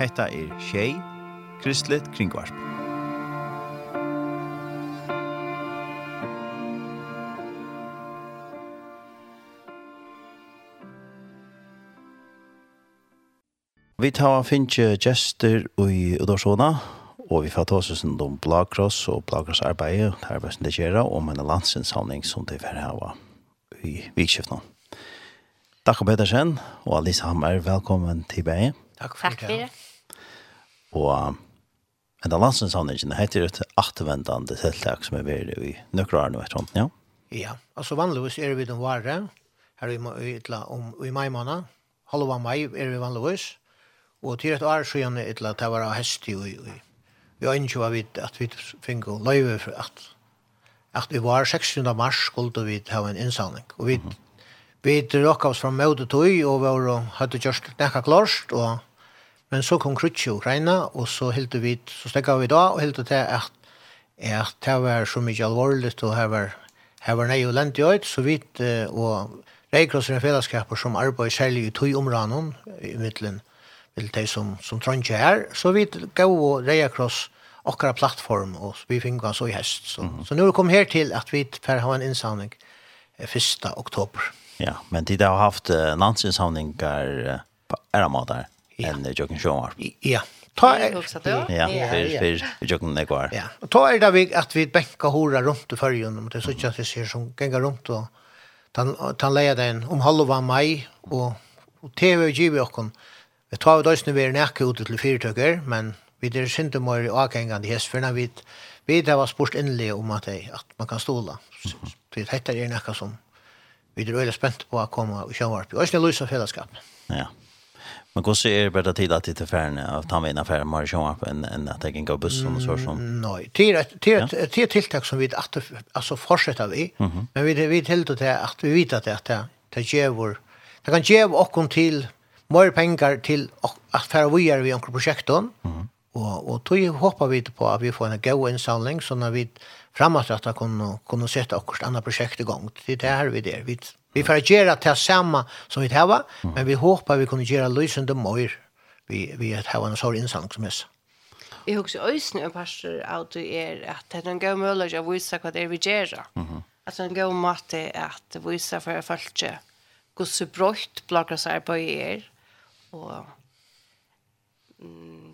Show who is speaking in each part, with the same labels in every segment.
Speaker 1: Hetta er Shay Kristlet Kringvarp. Vi tar finne gjester i Udorsona, og vi får ta oss en om Blagros og Blagros arbeidet, her vi det og om en landsinsamling som det er her i vikskiftene. Takk og Petersen, og Alisa Hammer, velkommen tilbake.
Speaker 2: Takk for det.
Speaker 3: Takk for det.
Speaker 1: Og en av landsinshandlingen heter et attervendende tiltak som er veldig i nøkrar nå etter hånden, ja?
Speaker 2: Ja, altså vanligvis er vi den vare, her i, om, i mai måned, halva mai er vi vanligvis, og til et år siden er det til å være hest i, i, vi har ikke vært at vi fikk løyve for at, at vi var 16. mars skulle vi ha en innsamling, og vi, mm -hmm. vi drakk oss fra møte tog, og vi hadde gjort nekka klart, og Men så kom krutsk i Ukraina, og så hilde vi, så stekka vi da, og hilde til at, at det var så mye alvorligt, og her var, her var nei og lent i øyt, så vidt, og Reikrossen er fellesskaper som arbeider særlig i tog områden, i middelen, til de som, som trønner her, så vidt gav og Reikross akkurat plattform, og vi fikk han så i hest. Så, mm -hmm. så nå er det kom her til at vi får ha en innsamling 1. oktober.
Speaker 1: Ja, men de har haft uh, landsinnsamlingar uh, på æramat der enn Jokken Sjøvar.
Speaker 2: Ja.
Speaker 3: Ta er
Speaker 1: Ja, för för Jokken det.
Speaker 2: Ja. Och ta er det vi at vi bänka hora runt i färjan om det så att det ser som gänga runt og tan tan leja den om halva mai og och TV giv och kon. Vi tar vi dåsne vi närke ut til fyrtøkker, men vi det är mor mer avgängande häst för när vi vi det var sport inle om att det att man kan stola. Det heter er näka som vi är väldigt spänt på att komma och köra upp. Och sen lösa fällskap.
Speaker 1: Ja. Men hur ser det bara tid att det är färne av ta med affär mer så upp en en att jag kan gå bussen och så som.
Speaker 2: Nej, det är det är tilltag som vi att alltså fortsätta vi. Men vi vi helt att att vi vet att det det ger vår det kan ge och till mer pengar till att färra vidare vi onkel projekten. Mm. Och och då hoppar vi på att vi får en go insamling så när vi framåt att kunna kunna sätta också andra projekt igång. Det är där vi där. Vi Vi får gjøre det samme som vi har, men vi håper vi kunne gjøre lysende mer vi, vi har en sånn innsamling som helst.
Speaker 3: Jeg husker øyne og pastor av det er at det er en god mulighet å vise hva det er vi gjør. At det er en god måte at vise for folk ikke hvor så brått blogger seg på er. Og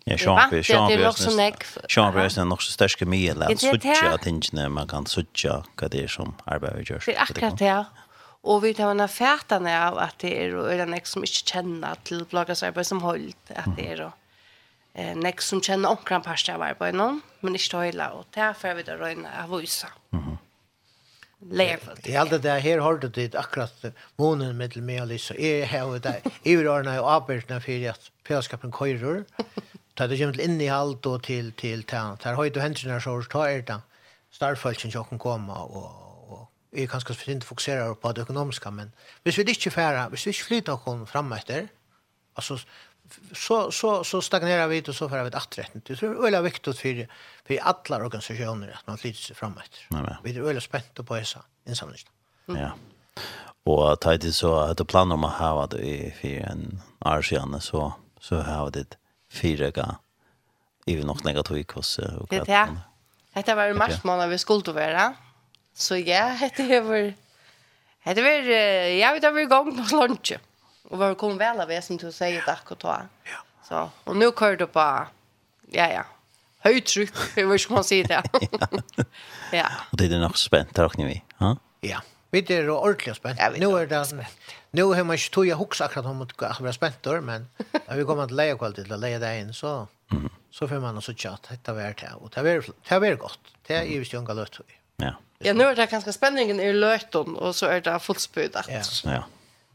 Speaker 1: Ja, Sean Bjørn. Sean Bjørn. Sean Bjørn er nok så størst mye, eller suttja tingene man kan suttja hva det er som arbeidet gjørs.
Speaker 3: Det er akkurat det. Og vi tar en fætene av at det er og en nek som ikke kjenner til bloggersarbeid som holdt, at det er og eh, nek som kjenner omkring parst av arbeid noen, men ikke høyla, og derfor vi jeg røyne av huset. Mm Level.
Speaker 2: Det alltid det her har du det akkurat månen med til meg og Lisa. Jeg har det i rörna och arbetarna för att påskapen kojror. Ta det til til i allt til til till tärn. Där har ju händerna så tar det. Starfolken jag kan komma och vi kanskje for ikke fokusere på det økonomiske, men hvis vi ikke færer, hvis vi ikke flyter oss frem etter, altså, så, så, så stagnerer vi ut, og så færre vi et attretten. Det er veldig viktig for, for alle organisasjoner at man flyter seg frem etter. Vi er veldig spent på disse innsamlingene. Mm.
Speaker 1: Ja. Og ta i så at det planer om å ha det i fire en år siden, så, så har vi det fire ganger. Ivi nok negativt hos...
Speaker 3: Det er det. Dette var en mars måned vi skulle være. Ja. Så ja, hette var... hette hever, ja, vi var i gang på lunch. Och var kommet vel av som du säger tack och ta.
Speaker 2: Ja.
Speaker 3: Så, og nå kører du på, ja, ja, Høytrykk, jeg vet ikke om man sier det. ja.
Speaker 1: Og det er nok spent, tack ni vi. Ja.
Speaker 2: ja. Vi er ordentlig spent.
Speaker 3: Ja,
Speaker 2: nu er det, nu har man ikke tog jeg hukse akkurat om at jeg spänt spent, men når vi kommer til lägga kvalitet å leie deg inn, så, mm. så får man også tjatt, dette var det og det var, det var gott, det är ju unga løtt.
Speaker 1: Ja.
Speaker 3: Ja, nu är det ganska spänningen i löten och så är det fullt spöd.
Speaker 2: Ja.
Speaker 1: ja.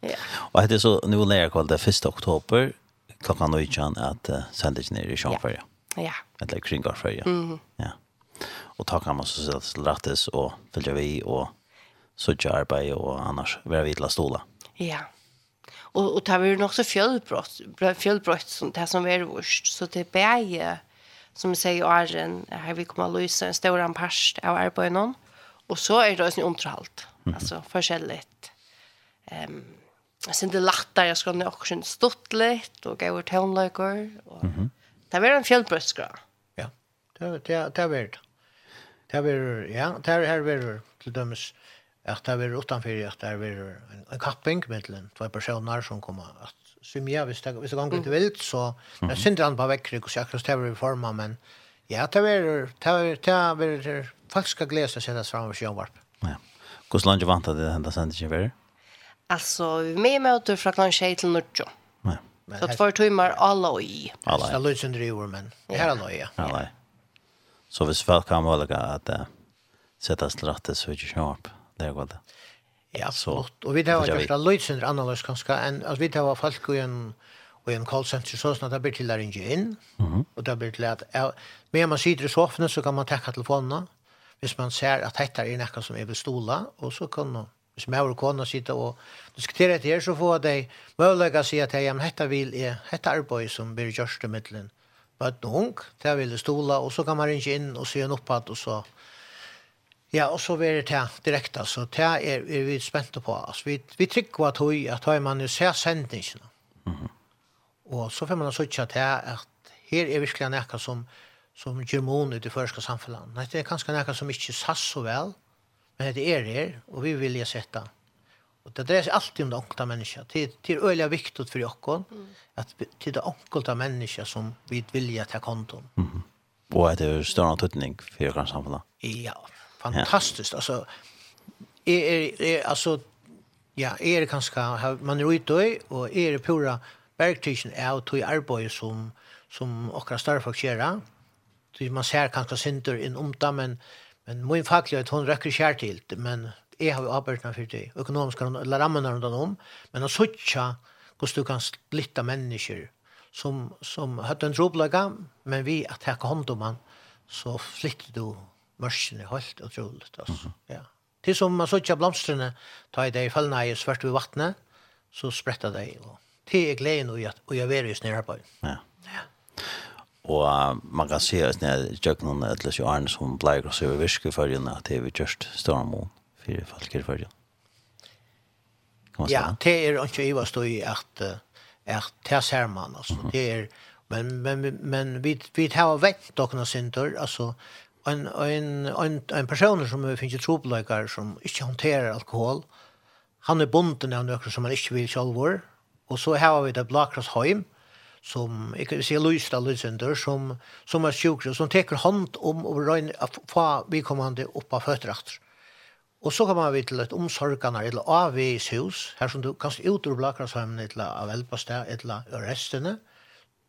Speaker 3: Ja.
Speaker 1: Och det är så nu när jag det 1 oktober klockan 19 att uh, sända ner i Sjöfärja.
Speaker 3: Ja.
Speaker 1: Eller kring
Speaker 3: Garfärja. Mm.
Speaker 1: Ja. Och ta kan man så sätta till rättes och följa vi och så arbete och annars vara vidla stola.
Speaker 3: Ja. Och och tar vi ju också fjällbrott, fjällbrott som det som är vårt så det bäge som säger Arjen, här vi kommer att lösa en stor anpast av arbeten. Mm Og så er det også en underhållt. Mm. -hmm. Altså, forskjellig. um, jeg synes det lättar jeg skal nu också stått litt, og gå ut tonlökar Og... mm. -hmm. Det var en fjällbröskra.
Speaker 2: Ja. Det det det var det. er var ja, det er her var til dømes at det er var utenfor, at det er var en en kapping med mellan två personer som kommer at symja hvis det hvis det ganger litt vilt så det synd han på väckrig og så akkurat det er i forma men Ja, det er det er det er folk ska gläsa sig där fram i Sjömarp.
Speaker 1: Ja. Hur långt vant det hända sen det är?
Speaker 3: Alltså, vi med mig åter från klockan 6 till 9.
Speaker 2: Nej.
Speaker 3: Så två timmar alla i.
Speaker 1: Alla.
Speaker 2: er långt som driver, men. Det här
Speaker 1: alla i. Alla. Så hvis folk kan väl lägga settes til rette, så er det ikke upp. Det er godt.
Speaker 2: Ja,
Speaker 1: så.
Speaker 2: og vi tar ju det långt under annorlunda kanske än att vi tar folk ju en og en call center så sånn at det blir til å ringe inn, mm og det blir til at, ja, men man sitter i sofaen så kan man takke telefonen, hvis man ser at dette er noe som er ved stola, og så kan man, hvis man og kona sitte og diskutere etter her, så får de mulighet å si at ja, men dette vil jeg, dette arbeid som blir gjørst i midtelen, bøtten og ung, det vil stola, og så kan man ringe inn og se en opphatt, og så, Ja, og så blir det direkte, så det er, er vi spente på. Altså, vi, vi trykker at høy, at høy man jo ser sendingene. Mm. Og så får man så ikke til at her er virkelig noe som, som gjør mån ut i første samfunnet. Nei, det er kanskje noe som ikke sass så vel, men det er her, og vi vil sette. Og det dreier seg alltid om det enkelte mennesket. Det, det er øyelig viktig for dere, at at til det enkelte mennesket som vi vilja ta konton.
Speaker 1: Mm -hmm. Og det er større tøtning for dere samfunnet.
Speaker 2: Ja, fantastisk. Ja. Altså, er, er, er, altså, ja, er kanskje, man er ute og er pura, verktygen er å ta arbeid som, som okra større folk gjør. Man ser kanskje synder inn om det, men, men min faglighet, hun røkker kjær til det, men jeg har jo arbeidet for det, økonomisk eller rammene rundt om, men å sutja hvordan du kan slitta mennesker som, som hadde en troblaga, men vi at her kom om man, så flyttet du mørkene helt utrolig. Altså. Mm -hmm. ja. Til som man sutja blomstrene, ta i det i fellene i svart ved vattnet, så spretta det i det er gleden i at jeg er i snærarbeid. Ja.
Speaker 1: ja. Og uh, man kan se at jeg gjør noen eller så Arne som pleier å se over virke i henne at det er vi kjørst større mån for falker for henne.
Speaker 2: Ja, det er ikke i hva stå i at at det ser man altså. Det er men men men vi vi tar och några synder altså en en en en person som finnes trobløkar som ikke hanterar alkohol han er bonden av nøkker som han ikke vil sjálvor Og så har vi det Blakrossheim, som jeg kan si Lysta Lysander, som, som er sjuk som teker hånd om å røyne fra vedkommende opp av føtterakter. Og så kommer vi til et omsorgene, eller AVs hus, her som du kan ut ur Blakrossheim, eller av Elbastad, eller restene,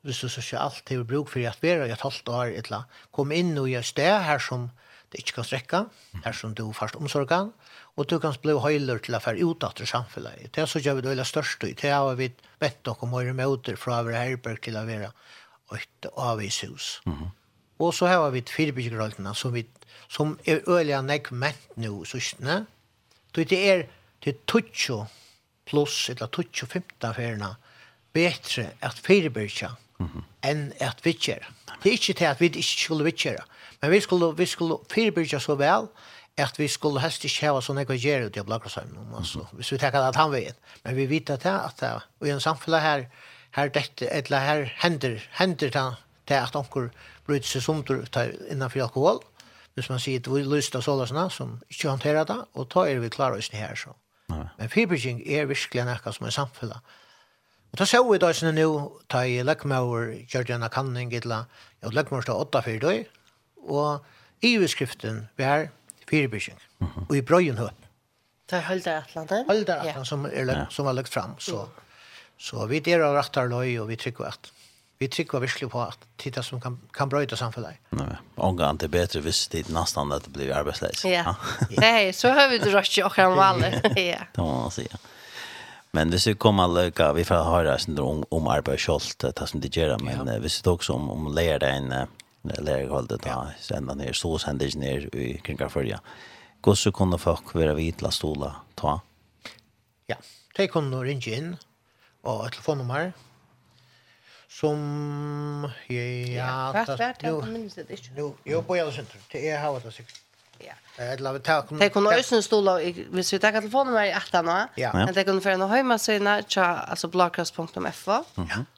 Speaker 2: hvis du så ikke alt har bruk for at være i et halvt år, eller kom inn og et sted her som det ikke kan strekke, her som du først omsorgene, og du kan bli høyler til å være ut etter samfunnet. Det er så gjør vi det veldig største. Det har vi bedt noen om å gjøre møter fra å være herberg til å være et avvishus. Mm -hmm. Og så har vi firebyggerholdene som, vi, som er øyelig nekk ment nå, sørstene. Det er til 20 pluss, eller 20-15 feriene, bedre at firebygger mm -hmm. enn at vittjer. Det er ikke til at vi ikke skulle vittjere, men vi skulle, vi skulle firebygger så vel, at vi skulle helst ikke ha sånne här grejer ut i Blakrasheim, om alltså hvis vi tenker at han vet men vi vet at det att det i en samfunn her, her, dette, eller her hender, hender det det at onker bryter seg som du tar innanför alkohol hvis man sier at vi lyst av sånne som ikke håndterer det, og da er vi klare oss her. Så.
Speaker 1: Nei.
Speaker 2: Men fyrbrygging er virkelig noe som er samfunnet. Og da ser vi da sånn nå, ta i lekkmauer, Gjørgjana kanning, gittla, og lekkmauer står åtta for døy, og i beskriften vi er, fyrbygning och i brøyen hör.
Speaker 3: Det är Höldar Atlanten.
Speaker 2: Höldar Atlanten ja. som, är, ja. som har lagt fram. Så, mm. så vi der av rattarlöj och vi trycker at vi trycker virkelig på att titta som kan, kan bröjta samfunnet.
Speaker 1: Nej, ångar bedre bättre visst er nästan att det blir arbetslös.
Speaker 3: Ja. Nej, så har vi det rört och kan vara. Ja.
Speaker 1: Det må man säga. Men hvis vi kommer att vi får höra om, om arbetsköld, det som det gör, men ja. hvis vi också om, om lærer deg en lærerholdet da, senda ned, stå sendes ned i kringa kringkarfølja. Hvordan kunne folk være vidt til å ta?
Speaker 2: Ja, de kunne ringe inn, og et telefonnummer, som jeg... Ja,
Speaker 3: hva er det? Jeg minnes det ikke.
Speaker 2: Jo, jo på Gjellesenter, det er her det sikkert.
Speaker 3: Ja. Det kunne også i hvis vi tar telefonen i etter
Speaker 2: Ja.
Speaker 3: men det kunne føre noe hjemmesøyene til altså blåkross.fo,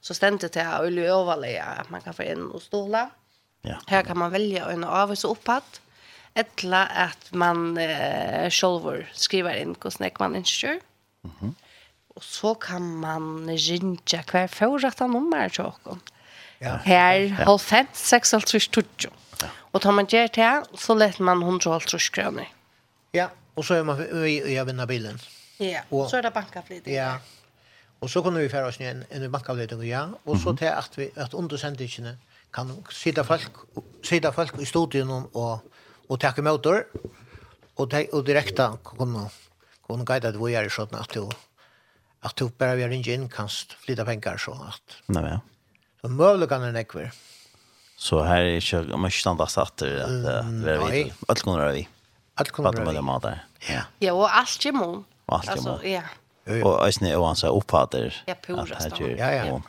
Speaker 3: så stendte det til å overleve at man kan få inn og stola.
Speaker 1: Ja
Speaker 3: Ja. Här kan man velge en avvis opphatt, Ettla at man eh, selv skriver inn hvordan snäck man ønsker. Mhm. Mm och så kan man ringe hver forrette nummer til dere.
Speaker 2: Ja.
Speaker 3: Her, Här fem, seks, 6 trus, tutjo. Og tar man gjør det så lätt man 150 kroner.
Speaker 2: Ja, og så er man i vinne bilen.
Speaker 3: Ja,
Speaker 2: og,
Speaker 3: så er det bankavlid.
Speaker 2: Ja. og så kunne vi fære oss ner en, en bankavlid ja, Og så til at vi at undersändingsna. Mm kan sitta folk, sitta folk i studien og, og takke møter, og, de, og direkte kunne, kunne guide det vi er sånn at du, at du bare vil ringe inn, kan flytta penger så at.
Speaker 1: Nei, ja.
Speaker 2: Så møvlig kan den ekver.
Speaker 1: Så her er ikke, man ikke standa satter at det er vi, alt kunne være vi.
Speaker 2: Alt kunne være vi. Ja.
Speaker 3: Ja, og alt kommer.
Speaker 1: Alt kommer.
Speaker 3: Ja.
Speaker 1: Og øyne er jo han seg oppfatter.
Speaker 3: Ja, pura stand.
Speaker 2: Ja, ja.
Speaker 1: ja.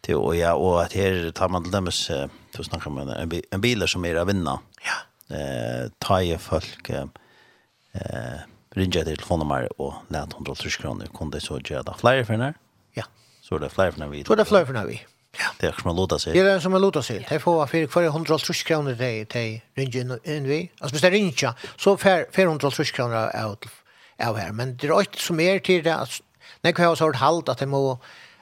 Speaker 1: Det och ja och att här tar man till dem så då snackar man en, en bil som är att vinna.
Speaker 2: Ja.
Speaker 1: Eh ta folk eh ringa till telefonnummer och lät 130 kronor kunde så göra flyer för när.
Speaker 2: Ja.
Speaker 1: Så det flyer för när vi.
Speaker 2: Så det flyer för när vi. Ja.
Speaker 1: Det är som en låta sig.
Speaker 2: Det är som en låta sig. Det får för för 130 kronor det det ringa in vi. Alltså beställ ringa så för 430 kronor out av här men det är inte som är till det att när jag har så halt att det må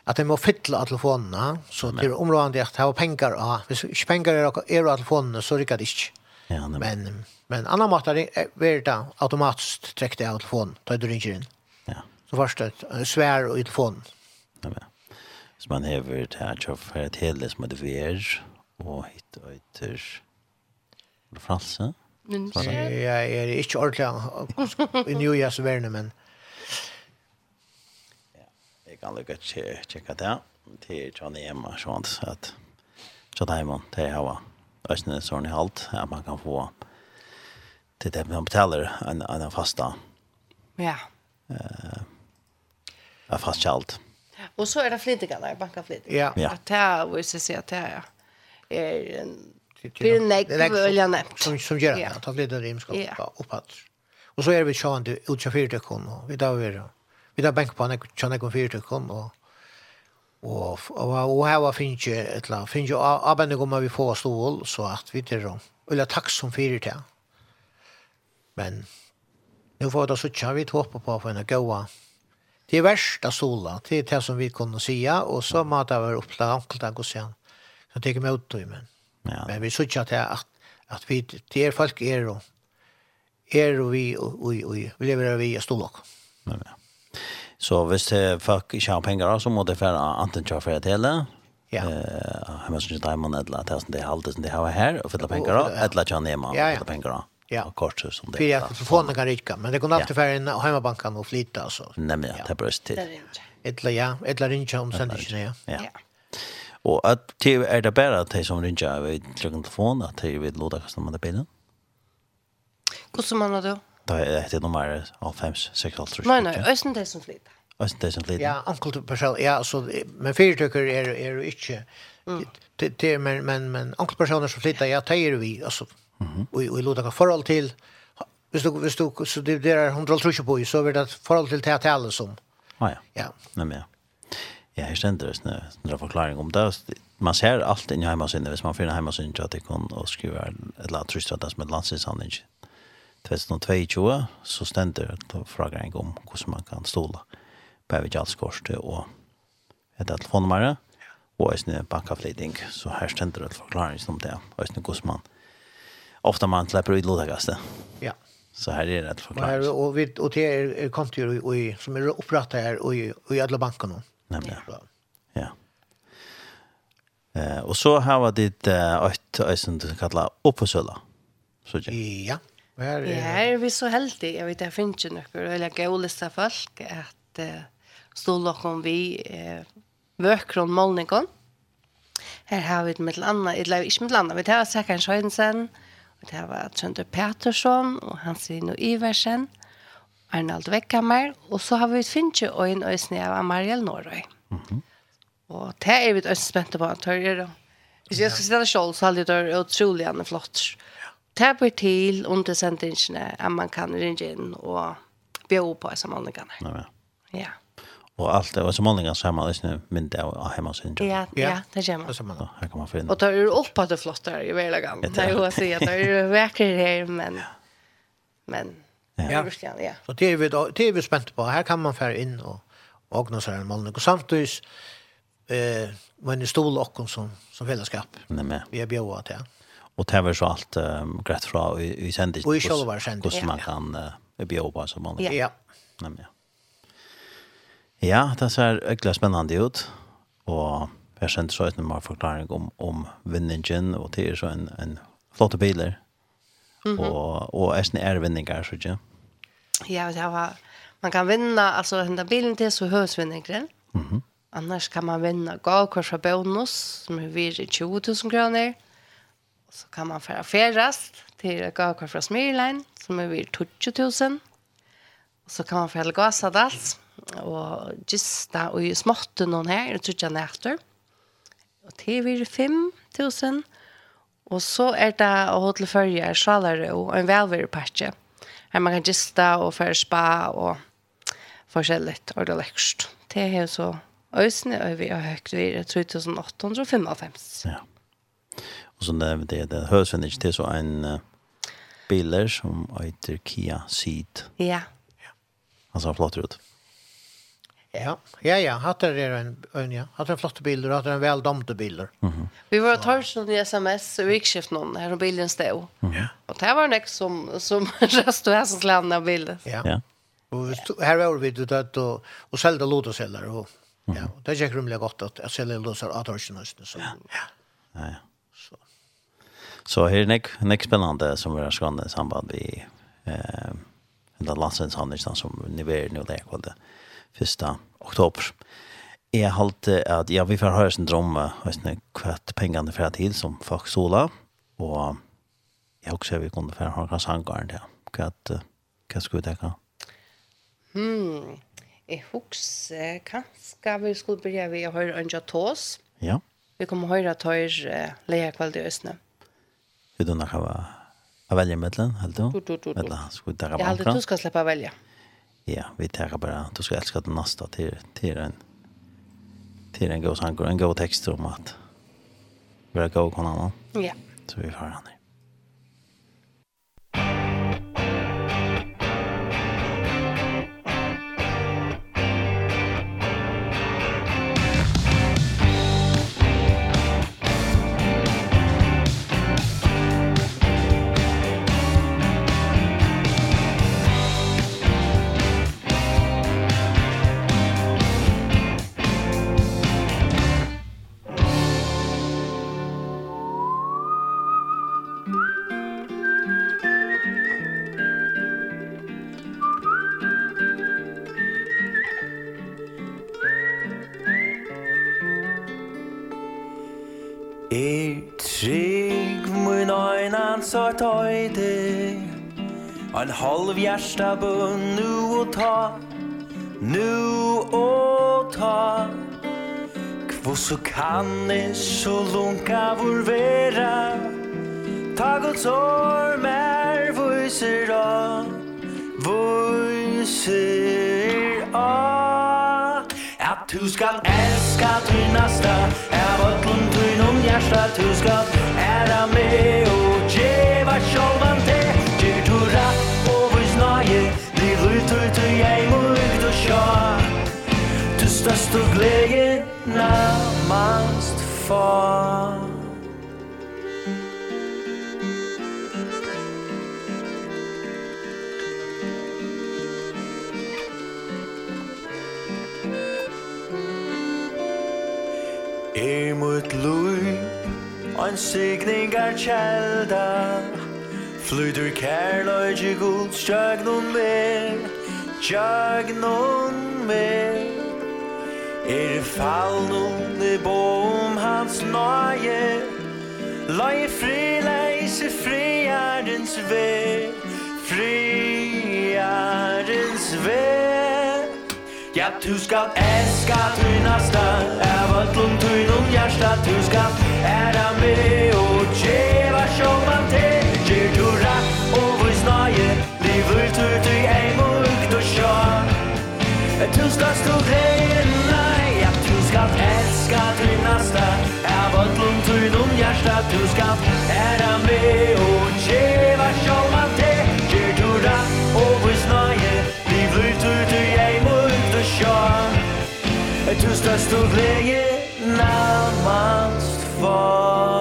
Speaker 2: att det må fylla av telefonerna så det är områden att har pengar ja hvis ikke pengar er er av telefonerna så rykker det ikke
Speaker 1: ja, men
Speaker 2: men annan mat är det automatiskt träckt av telefonen då du ringer in
Speaker 1: ja.
Speaker 2: Så först ett svär och telefon
Speaker 1: ja men så man har det här jag för ett helst med det och hit och ytter Fransa
Speaker 3: Men
Speaker 2: jeg er ikke ordentlig i New Year's verne, men
Speaker 1: kan lycka checka det. Det är Johnny Emma sånt så att så där man det er va. Ösnen sånn i halt at man kan få til det man betaler en en fasta.
Speaker 3: Ja.
Speaker 1: Eh uh, fast kjalt
Speaker 3: Och så är det flitiga där
Speaker 2: banka flitig.
Speaker 1: Ja.
Speaker 3: Att det vill se att det är är en
Speaker 2: Det är näck väl
Speaker 3: jag nämnt.
Speaker 2: Som som gör det. Ta
Speaker 3: lite
Speaker 2: rimskap uppåt. Och så är vi tjående du utchaufför det kon och vi tar vi då vi har bänk på en tjänar kom fyra kom og og och och här var finns ju ett la finns ju abende kommer vi få stol så at vi det då. Eller takk som fyra till. Men nu får det så tjänar vi hoppa på for en goa. Det värsta sola, det er det som vi kunne säga og så matar vi upp där ankelta och sen. Så tar vi ut då men.
Speaker 1: Ja.
Speaker 2: Men vi såg at, at, at vi det er folk er og er og vi og, og, og vi lever av vi stolar.
Speaker 1: Nej nej. Så hvis det folk ikke har penger, så må det være anten kjøre for et hele.
Speaker 2: Ja.
Speaker 1: Eh, hemma som Diamond eller att det är allt som det har här och fylla
Speaker 2: pengar då
Speaker 1: eller att jag
Speaker 2: nema fylla
Speaker 1: fylle penger.
Speaker 2: Ja.
Speaker 1: og Kort så som det.
Speaker 2: För att telefonen kan rykke, men det kunne alltid være inn og hemmabankan og flytta altså.
Speaker 1: Nej men det
Speaker 3: bröst till.
Speaker 2: Eller ja, eller ringa om sen inte
Speaker 1: ja.
Speaker 3: Ja.
Speaker 1: Og at det er det bare at de som ringa vid telefonen att det vid låda kasta man det bilen.
Speaker 3: Hur som man då?
Speaker 1: Da er det nummer 5-6-5.
Speaker 3: Nei, nei, Østen det som flyter.
Speaker 1: Østen det som flyter.
Speaker 2: Ja, ankel til person. Ja, så, men fyrtøkker er, er jo ikke. Det, det, men, men, men ankel personer som flyter, ja, det er vi, altså. Mm -hmm. Og vi låter forhold til, hvis du, hvis du, så det det er 130 på, så er det forhold til det alle som.
Speaker 1: Ah, ja,
Speaker 2: ja.
Speaker 1: Nei, men ja. Ja, jeg stender det sånn en forklaring om det. Man ser alt inn i heimasinnet, hvis man finner heimasinnet, at det kan skrive et eller annet trystrattet som et landsinshandling, 2022 så stender det frågan om hur man kan stola på Vigalskorste och ett telefonnummer och en bankavledning. Så här stender det forklaring om det. Och en hvordan man ofta man släpper ut lodagaste.
Speaker 2: Ja.
Speaker 1: Så här är det
Speaker 2: ett förklaring.
Speaker 1: Och,
Speaker 2: och, vi, och det är kontor som är upprättat här och i, och i
Speaker 1: alla.
Speaker 2: Nämligen.
Speaker 1: Ja. Eh, och så har vi ditt ett, ett, ett, som ett, ett, ett, ett, ett,
Speaker 2: Ja. Och här
Speaker 3: är,
Speaker 2: ja,
Speaker 3: her er vi så heldige. Jeg vet jeg finner ikke ju veldig eller goliga folk at uh, stå låkom vi uh, vøker om målningon. Her har vi ett mittel annat, eller ikke med annat, vi har Säkan Sjönsen, og det var Trønder Petersson, og hans Rino Iversen, Arnold Vekkammer, og så har vi ett finns ju en ösning av Amariel Norøy. Mm -hmm. Och det er vi ett spente på, tar det då. Hvis jeg skal si det selv, så hadde det vært utrolig gjerne flott. Mm det blir til under sendingene at man kan ringe inn og bjøre på disse målingene.
Speaker 1: Ja, ja.
Speaker 3: ja.
Speaker 1: Og alt det var så målingene så har man liksom mindre av hjemme sin.
Speaker 3: Ja, ja, det kommer.
Speaker 2: Det Ja, man.
Speaker 1: her kan man finne.
Speaker 3: Og tar du opp at det er flott her i hele gang. Det er jo å si at det er vekker her, men... men
Speaker 1: Ja.
Speaker 3: ja. ja.
Speaker 2: Så det er vi, det er vi spent på. Her kan man fære inn og ågne seg en målning. Og samtidig eh, men det stod åkken som, som fellesskap.
Speaker 1: Nei, men.
Speaker 2: Vi er bjøret til. Ja
Speaker 1: och det var så allt um, grett fra i, i sendis.
Speaker 2: Och i själva sendis.
Speaker 1: Hur man kan uh, bjuda på som man.
Speaker 3: Ja.
Speaker 1: Nej, ja. Ja, det ser ökla spännande ut. Och jag kände så att man förklaring om, om vinningen och det är så en, en flotta bilar.
Speaker 3: Mm -hmm.
Speaker 1: Och, och är är vinningar så inte.
Speaker 3: Ja, det var, man kan vinna, alltså den där bilen till så hörs
Speaker 1: vinningen. Mm -hmm.
Speaker 3: Annars kan man vinna gavkors av bonus som är vid 20 000 kronor så kan man fære ferast til gavkort fra Smyrlein, som er vir 20.000. Og så kan man fære gasadals, og gista og i småtte noen her, og trutja nætter. Og til vir 5.000. Og så er det å holde til førje, sjalere og en velværepakke. Her man kan gista og fære spa og forskjellig, og det lekst. Det er så Øysene vi har høyt vi er 3855.
Speaker 1: Ja. Och så där det det hörs inte till så en uh, bilar som heter Kia Ceed.
Speaker 3: Ja.
Speaker 1: Alltså flott ut.
Speaker 2: Ja, ja, ja. Hattar är en, en ja. Hattar är flotta bilder hattar hatter en väl domte bilder. Mm -hmm.
Speaker 3: Vi var tar sån i sms och vi gick någon här och bilden stod. Mm.
Speaker 2: Ja.
Speaker 3: Och det var en ex som, som och här som skulle bilden.
Speaker 2: Ja.
Speaker 1: ja.
Speaker 2: Och vi stod, här var vi det och, och säljde låtasällar. Och, mm -hmm. Ja, det gick rymliga gott att, att sälja låsar av torsen. Så. Ja.
Speaker 1: ja. ja. Så här är det nek spännande som vi har ska i samband med eh, den landsvenshandelsdagen som ni vet nu där kvällde första oktober. Jag har alltid att vi får höra sin dröm och sin kvätt pengarna för till som folk sola och jag också vi kunde få ha kanske hangarn där. Kvätt kvätt skulle det kan.
Speaker 3: Hmm. Jeg husker kanskje vi skulle begynne å høre Anja Tås.
Speaker 1: Ja.
Speaker 3: Vi kommer å høre at høyre leie kvalitet i Østene.
Speaker 1: Vi då när ha att välja mellan, helt då?
Speaker 3: Mellan, ska
Speaker 1: vi ta bara.
Speaker 3: Jag hade du ska släppa välja.
Speaker 1: Ja, vi tar bara. Du ska älska den nästa till till en till en god sank en god text om att vi har gå kon annan.
Speaker 3: Ja.
Speaker 1: Så vi får han.
Speaker 4: Ja. En halv hjärsta bön nu och ta Nu och ta. Kvosso kan ni så lunka vår vera? Ta gods år mer vojser av Vojser av At du skal elska du nasta Er vötlum du num hjärsta Du skal ära med och for Imod lui Og en signing er kjelda Flyder kærløyge god Sjøgnon mer Sjøgnon mer Er fallon i bom hans nøye? Løy fri leise friarens ve. Friarens ve. Ja, du skal elska Er Av ötlum trynum hjärsta Du skal ära med og djeva sjåman te Gjer du rapp og vurs nøye Livur tur du eim og ukt sjå. Du skal stå greie skal tynnasta Av ötlum tynnum hjärsta Du skal ära med og tjeva sjålman te Gjer du da ratt och vissnaje Vi ut du ei mot og sjå Du störst och gläge När for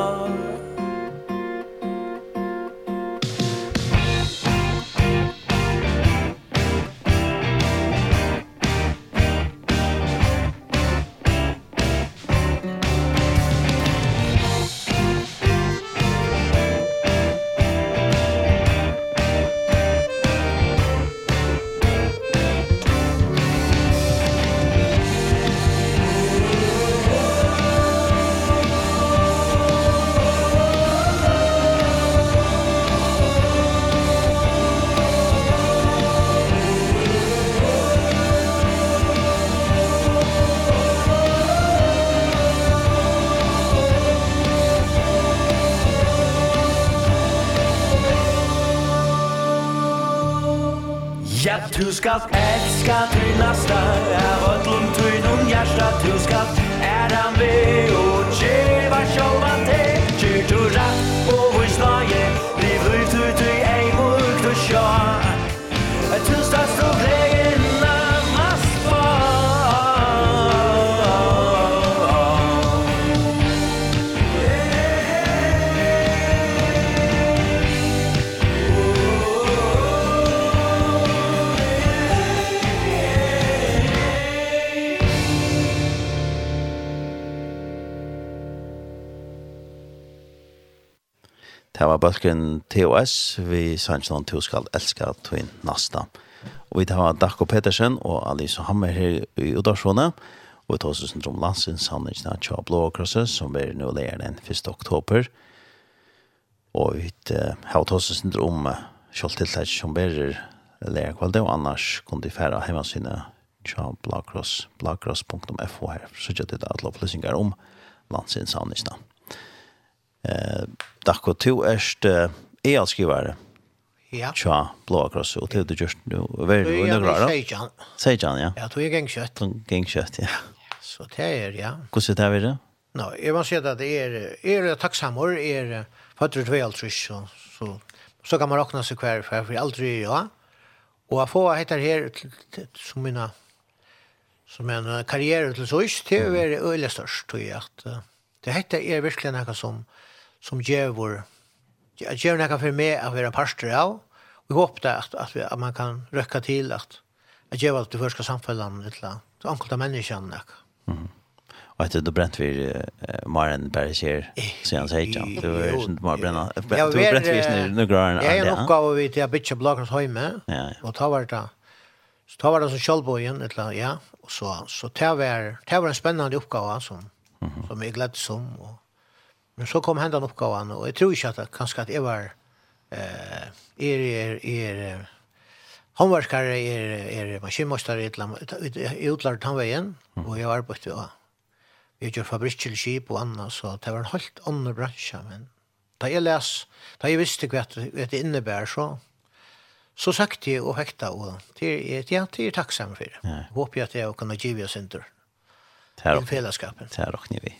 Speaker 4: Ja, du skal elska din næsta Av öllum tuinum hjärsta Du skal æra med og tjeva
Speaker 1: sjálva balken TOS, vi sanns noen to skal elska tøyn nasta. Og vi tar Dakko Petersen og Alice Hammer her i Udarsjone, og vi tar oss syndrom landsins sannsyn tja blå krosset, som er nå leir den 1. oktober. Og vi har tar oss syndrom kjoltiltak som berer leir kvalde, og annars kunne de færa heimansynet tja blåkross, blåkross.fo her, så gjør det at opplysninger om landsinsavnisene. Eh, Dakko, to erst e-alskrivare.
Speaker 2: Ja.
Speaker 1: Tja, blåa kross, og til du gjørst nu, hva er
Speaker 2: det
Speaker 1: under grad?
Speaker 2: Seijan.
Speaker 1: Seijan, ja.
Speaker 2: Ja, to er gengkjøtt.
Speaker 1: Gengkjøtt, ja.
Speaker 2: Så det er, ja.
Speaker 1: Hvordan er det videre?
Speaker 2: Nå, jeg må si at det er, er takksammer, er fattere tve alt trus, så, så, så kan man råkna seg hver, for jeg aldri, ja. Og jeg får hette her, som mina, som en karriere til søys, det er veldig størst, tror jeg, at det heter er virkelig noe som, som djevor gjør noe för mig å være parster av vi hoppas det at, att, vi, at man kan röka till att att djevor att du förska samfällan eller ankulta menneskene. mm.
Speaker 1: Och etter du bränt vi uh, Maren Berger så han
Speaker 2: säger
Speaker 1: jag du
Speaker 2: är
Speaker 1: inte
Speaker 2: mer bränna
Speaker 1: du bränt
Speaker 2: vid
Speaker 1: nu
Speaker 2: grön ja
Speaker 1: jag
Speaker 2: nog gav vi till høyme.
Speaker 1: Ja, ja.
Speaker 2: och ta vart det så ta vart det så et eller ja och så så ta var ta var en spännande oppgave som som jeg gläddes om och Men så kom hendan oppgavan, og jeg tror ikke at kanskje at jeg var eh, er, er, er håndverkare, er, er maskinmostare, i utlærte han
Speaker 1: veien,
Speaker 2: og jeg var på et Vi gjør fabrikkelskip og annet, så det var en helt annen bransje, men da jeg les, da jeg visste hva det innebærer, så så sagt jeg og hekta, og det er, ja, det er takksom for det.
Speaker 1: Ja.
Speaker 2: Håper jeg at jeg kan gi oss en tur här
Speaker 1: och
Speaker 2: fällskapen.
Speaker 1: Det här och vi.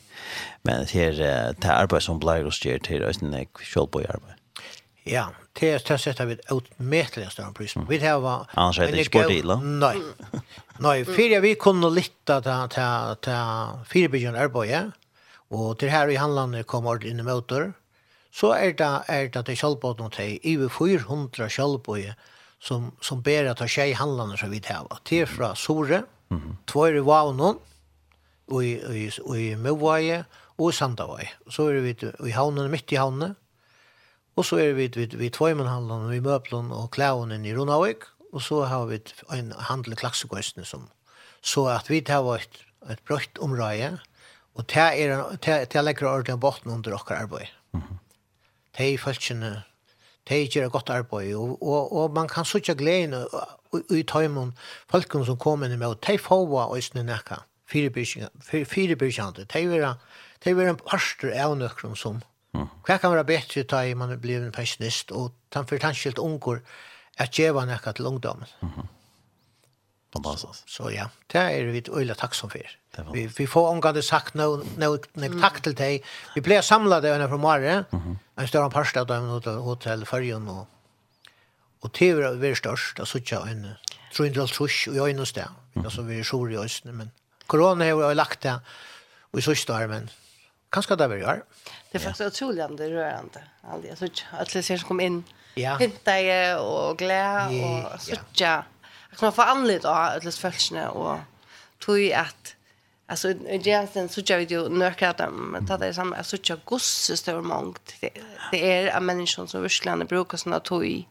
Speaker 1: Men det är det arbete som blir och styr till oss när vi arbete.
Speaker 2: Ja, det är det sättet vi utmätliga större pris. Vi det var
Speaker 1: Annars är det inte bort illa.
Speaker 2: Nej. Nej, för vi kunde lita till till till fyrbyggen arbete. Och till här i handlande kommer in i motor. Så är det är det det självbåt något i över 400 självbåt som som ber att ha tjej handlande så vi här. Det är från Sore. Mm. Två är i Vaunon. Mm og i, i, i Møvvaje og i Sandavaje. Så er vi i havnen, midt i havnen. Og så er vi vid, vid Tvøymenhandlen og i Møblon og Klaunen i Ronavik, Og så har vi en handel i Klaksegøysene som så at vi tar et, et brøtt område og det er det legger ordentlig botten under dere arbeid. Det er følelsene, det gjør godt arbeid, og, og, og man kan så ikke glede i tøymen, folkene som kommer inn med, og de får hva øyne nækka fyrebyrkjande. Det er jo en parster av nøkron som. Hva kan være bedre ta i man blir en pensjonist, og ta for tanskilt unger at djeva nekka til ungdommen. Mm -hmm.
Speaker 1: Fantastisk.
Speaker 2: Så, så ja, det er vi øyla takk
Speaker 1: takksom for.
Speaker 2: Vi, vi får omgående sagt noe no, no, takk til deg. Vi ble samlet det under fra Mare, mm -hmm. en større parster av dem hotell, hotell Førjen, og, og til vi er størst, og så ikke en 300 trus i øynene sted. Altså vi er sjor i øynene, men Corona har jo lagt det og i sørste sista armen. Kanske det var jag.
Speaker 3: Det är faktiskt otroligt rörande. Alltså, att det ser som kom in.
Speaker 2: Ja.
Speaker 3: Hinta i och
Speaker 2: gläd
Speaker 3: och suttja. Jag kan få anled av alla följande och tog att Alltså i Jensen så jag vet ju nökar att de tar det samma så jag gosse stor mångt. Det är en människa som verkligen brukar såna toj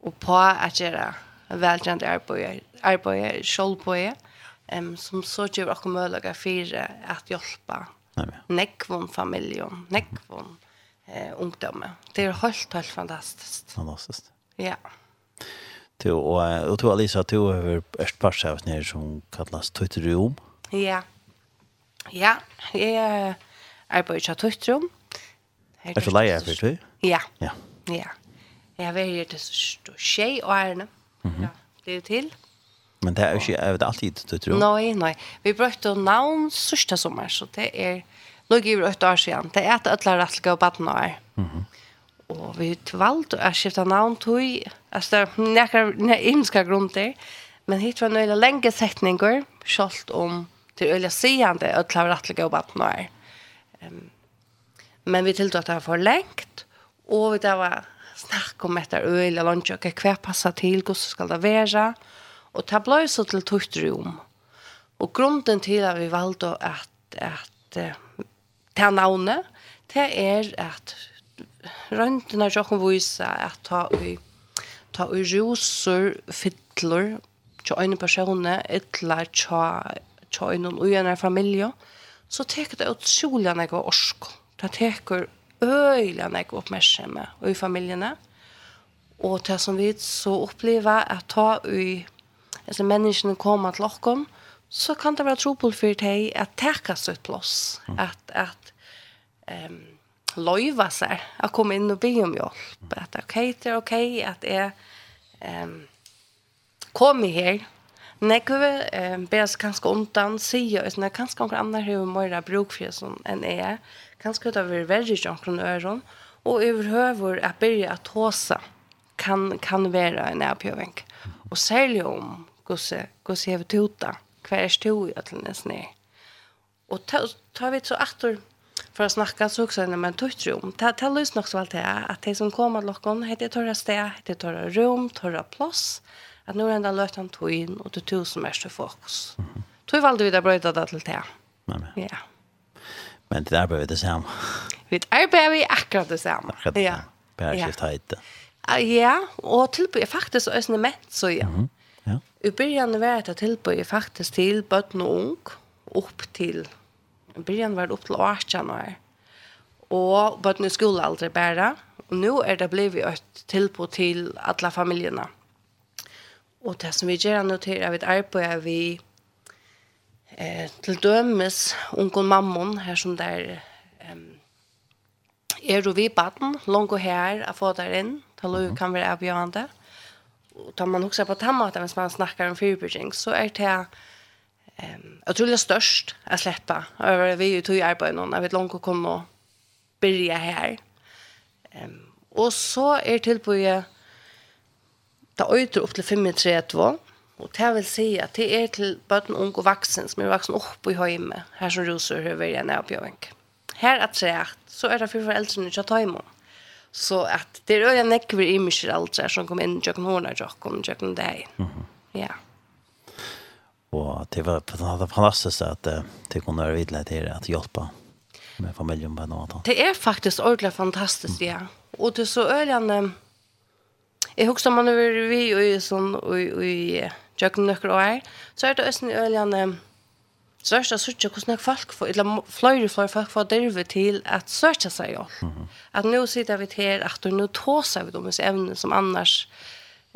Speaker 3: och på att göra välkänt arbete arbete själv på er um, som så gjør dere mulighet for
Speaker 1: at hjelpe
Speaker 3: nekvån familjen, nekvån eh, ungdomme. Det er helt, helt fantastisk.
Speaker 1: Fantastisk.
Speaker 3: Ja.
Speaker 1: Du, og, og du, Alisa, du har vært partsavt nere som kallas Tøytrum.
Speaker 3: Ja. Ja, jeg arbeider av Tøytrum.
Speaker 1: Er du leie for du?
Speaker 3: Ja.
Speaker 1: Ja.
Speaker 3: ja. Jeg har vært her til tjej og ærene. Mm -hmm. Ja, det er jo til. Ja.
Speaker 1: Men det er jo ikke, er det alltid du tror?
Speaker 3: Nei, nei. Vi brukte navn sørste sommer, så det er nok i åtte år siden. Det er et ødelig rettelig og baden år. Mm -hmm. Og vi valgte å skifte navn til, altså det er innska grunn men hit var nøyla lenge setninger, selv om det er øyla sigende ødelig rettelig og baden år. Um, men vi tiltog at det var for lengt, og det var snakk om etter øyla lunsj, og hva passer til, hvordan skal det være, og Og det ble så til tøyt rom. Og grunden til at vi valgte at, at ta navnet, det er at røntene jo kan vise at ta i ta i roser, fytler, til øyne personer, eller til øyne og øyne familie, så teker det utrolig enn orsk. Det teker øyne enn oppmerksomhet i familiene. Og det som vi så opplever, at ta i eller menneskene kommer til åkken, så kan det være trobel for deg at teka sitt plass, mm. at, at um, løyva seg, at komme inn og be om hjelp, mm. at ok, det er ok, at jeg um, kommer her, Nekve eh, bæs kanskje undan, sier jeg, når kanskje noen andre har mer bruk for sånn enn jeg, kanskje det vil være ikke noen øren, og overhøver at begynne at håse kan, kan være en avpjøving. Og særlig om gosse gosse hevur tuta kvar er stó í allan nesni og ta ta vit so aftur för att snacka så också när man tog ta Det här lyssnar också alltid att de som kommer lockon heter torra stä, heter torra rum, torra plås. Att nu är den han lötan tog in och det tog som är fokus. Tog valde vi där bröjda det till det. Ja.
Speaker 1: Men det där behöver det samma.
Speaker 3: Vi arbetar vi akkurat det
Speaker 1: samma.
Speaker 3: Ja.
Speaker 1: Bärskift hejte.
Speaker 3: Ja, och tillbörjar faktiskt ösnemätt så ja.
Speaker 1: Mm Ja.
Speaker 3: I början var det tilbøy faktisk til bøtten og ung, opp til, i början var det opp til 18 år. Og bøtten i skole aldri bare, og nå er det blivit et tilbøy til alle familjerna. Og det som vi gjør nå til, er vi arbeider vi eh, til dømes ungen mammon, her som der um, er då vi baden, langt og her, å få der inn, til å kan være avgjørende. Mm och tar man också på tammaten när man snackar om fyrbygging så är det ehm jag tror det störst att släppa över vi ju tog ju arbete någon jag vet långt och komma och börja här. Ehm och så är till på ju ta ut upp till 532 och det vill säga att det är till barn ung och vuxen som är vuxen upp i hemme här som rosor över en avbjörk. Här att säga så är det för föräldrarna att ta emot. Så att det är ju nekver i mycket äldre som kom in jag kan hålla jag kom jag
Speaker 1: kan det. Ja. Och det var fantastiskt att det kunde vara vidare till att hjälpa med familjen på något annat.
Speaker 3: Det är faktiskt ordentligt fantastiskt, ja. Och det är så öljande Jeg husker man over vi og i sånn og i jøkken nøkker og her, så er det også en øljende så er det sånn at hvordan folk får, eller flere og flere folk får drive til at søke seg jo. Mm -hmm. At nå sitter vi her, at nå tåser vi om disse evnene som annars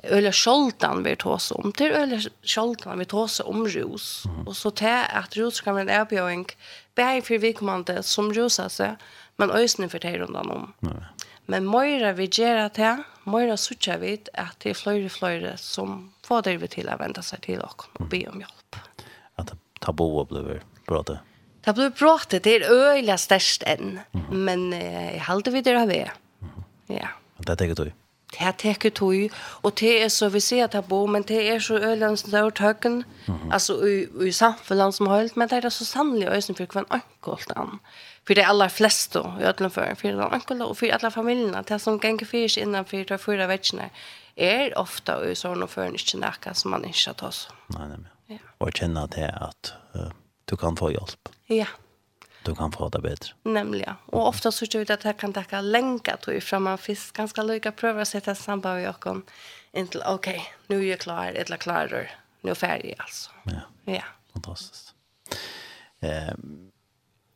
Speaker 3: øyla sjoldan vi tåser om. Det er øyla sjoldan vi tåser om rus. Mm -hmm. Og så til at rus kan være en erbjøring, bare for vedkommende som ruser seg, men øyne for det rundt om. Mm -hmm. Men møyre vi gjør det, møyre søker vi at det er flere og flere som får drive til å vente seg til dere og be om
Speaker 1: hjelp tabu blev pratat. Det
Speaker 3: blev brått, det är öliga störst än. Men jag håller vid det här. Ja.
Speaker 1: Det tänker du.
Speaker 3: Det tänker du och det är så vi ser tabu men det är så öliga störst högen. Alltså i i samfunnet som holdt, men det er så sannelig ösen for hver enkelt an. För det allra flesta i ödlen för för de ankolla och för alla familjerna det som gänger fyrs innan för förra veckan är ofta i sådana förnischnackar som man inte tar så.
Speaker 1: Nej nej.
Speaker 3: Ja.
Speaker 1: Och känna till att uh, du kan få hjälp.
Speaker 3: Ja.
Speaker 1: Du kan få det bättre.
Speaker 3: Nämligen. Och ofta så tror vi att det här kan tacka länka till fram man finns ganska lycka pröva sig till samband med Jakob. Inte okej, nu är jag klar, eller klarar. Nu är färdig alltså.
Speaker 1: Ja.
Speaker 3: Ja.
Speaker 1: Fantastiskt. Eh,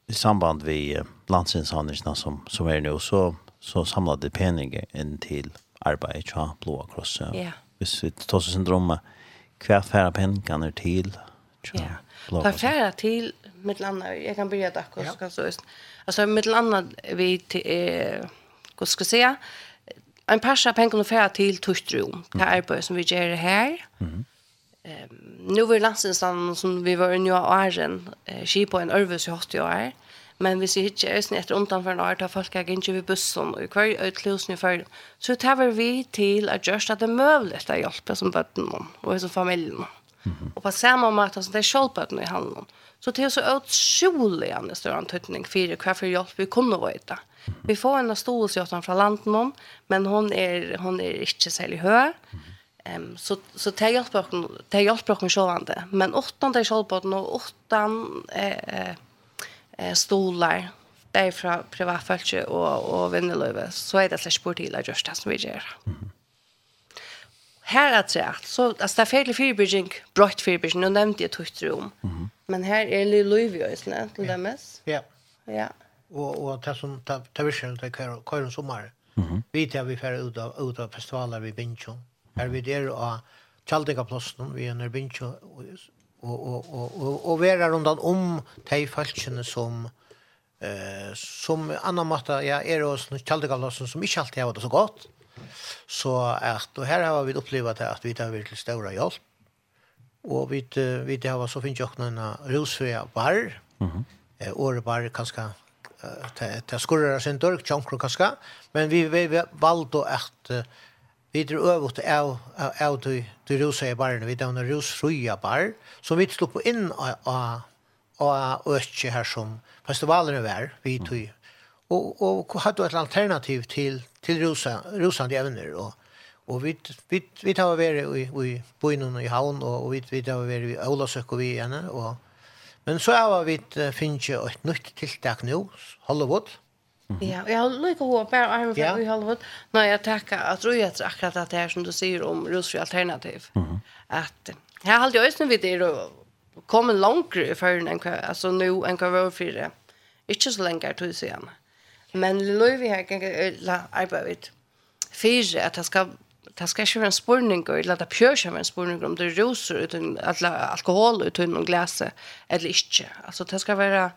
Speaker 1: I samband med landsinshandlingarna som, som är nu så, så samlade pengar in till arbetet från Blåa Krossa.
Speaker 3: Ja.
Speaker 1: Hvis vi tar oss syndromet, hva færre pengene til?
Speaker 3: Ja,
Speaker 1: hva
Speaker 3: færre til mitt land, jag kan börja där
Speaker 2: och
Speaker 3: ska så just. Alltså mitt land, vi till eh vad ska säga en passa pengar färra till tuschrum. Det är på som vi gör här. Mm. Ehm nu var landsen som vi var i New Orleans, eh, på en övelse i år. Men hvis jeg ikke er etter undanførende år, tar folk jeg ikke ved bussen, og hver utlusen i før, så tar vi vi til at gjørst at det er mulig å hjelpe som bøttene og som familien. Mm -hmm. Og på samme måte som det er kjølbøttene i handelen, så det er så utrolig en større antydning for hva for hjelp vi kunne vite. Vi får en ståelse fra landen, men hun er, hun er ikke særlig høy. Ehm så så tar jag på tar jag på självande men åttan det jag på och åttan eh eh, stolar där från privatfältet och, och vinnelöve så är det slags sportila just det som vi gör. Här att säga, så att det är fel fyrbyrging, brott fyrbyrging, nu nämnde jag tuttrum. om. Mm. Men här är det Louis just nu, till dömes.
Speaker 2: Ja.
Speaker 3: Ja.
Speaker 2: Och, och det som tar vi själv till en Sommar. Mm. Vi tar vi färre ut av, ut av festivaler vi Bincho. Här vi där och Tjaldiga plassen, vi er nær Bincho och och och och och vera runt om de falskene som eh som annan matta ja är oss nu kaldegallassen som inte alltid har det så gott. Så at og här har vi upplevt att vi tar virkelig stora hjelp. Och vi vi det har så finns också en rosfria bar. Mhm. Eh och bar kanske ta ta skurrar sin dörr chankro kanskje, men vi vi valde att Vi drar øvut av, av, av du, du rosa i barne, vi drar rus fruja bar, som vi slog på inn av, av, av østje her som festivalen var, vi tog. Og, og hadde et alternativ til, til rosa, rosande evner, og Og vi vi vi tar vi i i Boinon i Havn og vi vi tar vi i Olasøk og vi igjen og men så har vi finne et nytt tiltak nå, Hollywood.
Speaker 3: Ja, jag har lika hårt bara armen för i Hollywood. Nå, jag takker att tror jag akkurat att det här som du säger om rusfri alternativ. Mm. Att här har jag just nu vid det då kommer långt för en alltså nu en cover för det. Inte så länge tog du ser. Men Louis här kan la arbeta vidt. fyra att det ska det ska være en spårning och pjør ikke være en spårning om det rosor utan att alkohol utan noen glas eller ikke. Alltså det ska vara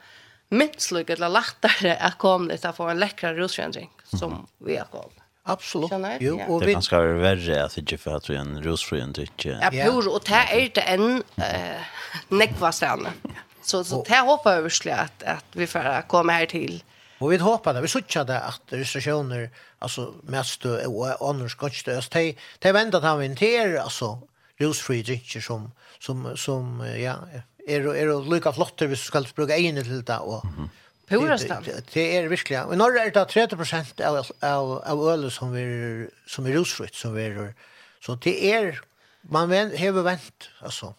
Speaker 3: minst lika eller lättare att komma lite att få en läckra rusförändring som vi har kommit. Absolut.
Speaker 2: Jo,
Speaker 3: ja.
Speaker 1: och
Speaker 2: vi...
Speaker 1: Det kan ska vara värre att inte för att vi en rusfri en dryck.
Speaker 3: Ja, pur, och det är det en äh, nekvastande. Så, så det hoppas jag verkligen att, att vi får komma här till.
Speaker 2: Och vi hoppas det, vi såg det att restriktioner, alltså mest och annars skottstöst, det är väntat han vinter, alltså rusfri drycker som, som, som, ja, er er lukka flottur hvis du skal bruka eigin til det og
Speaker 3: Pura stall.
Speaker 2: Det er virkelig. I Norge er det 30% av, av, av ølet som er, som er rusfritt, som er, så det er, man ven, hever vent, altså.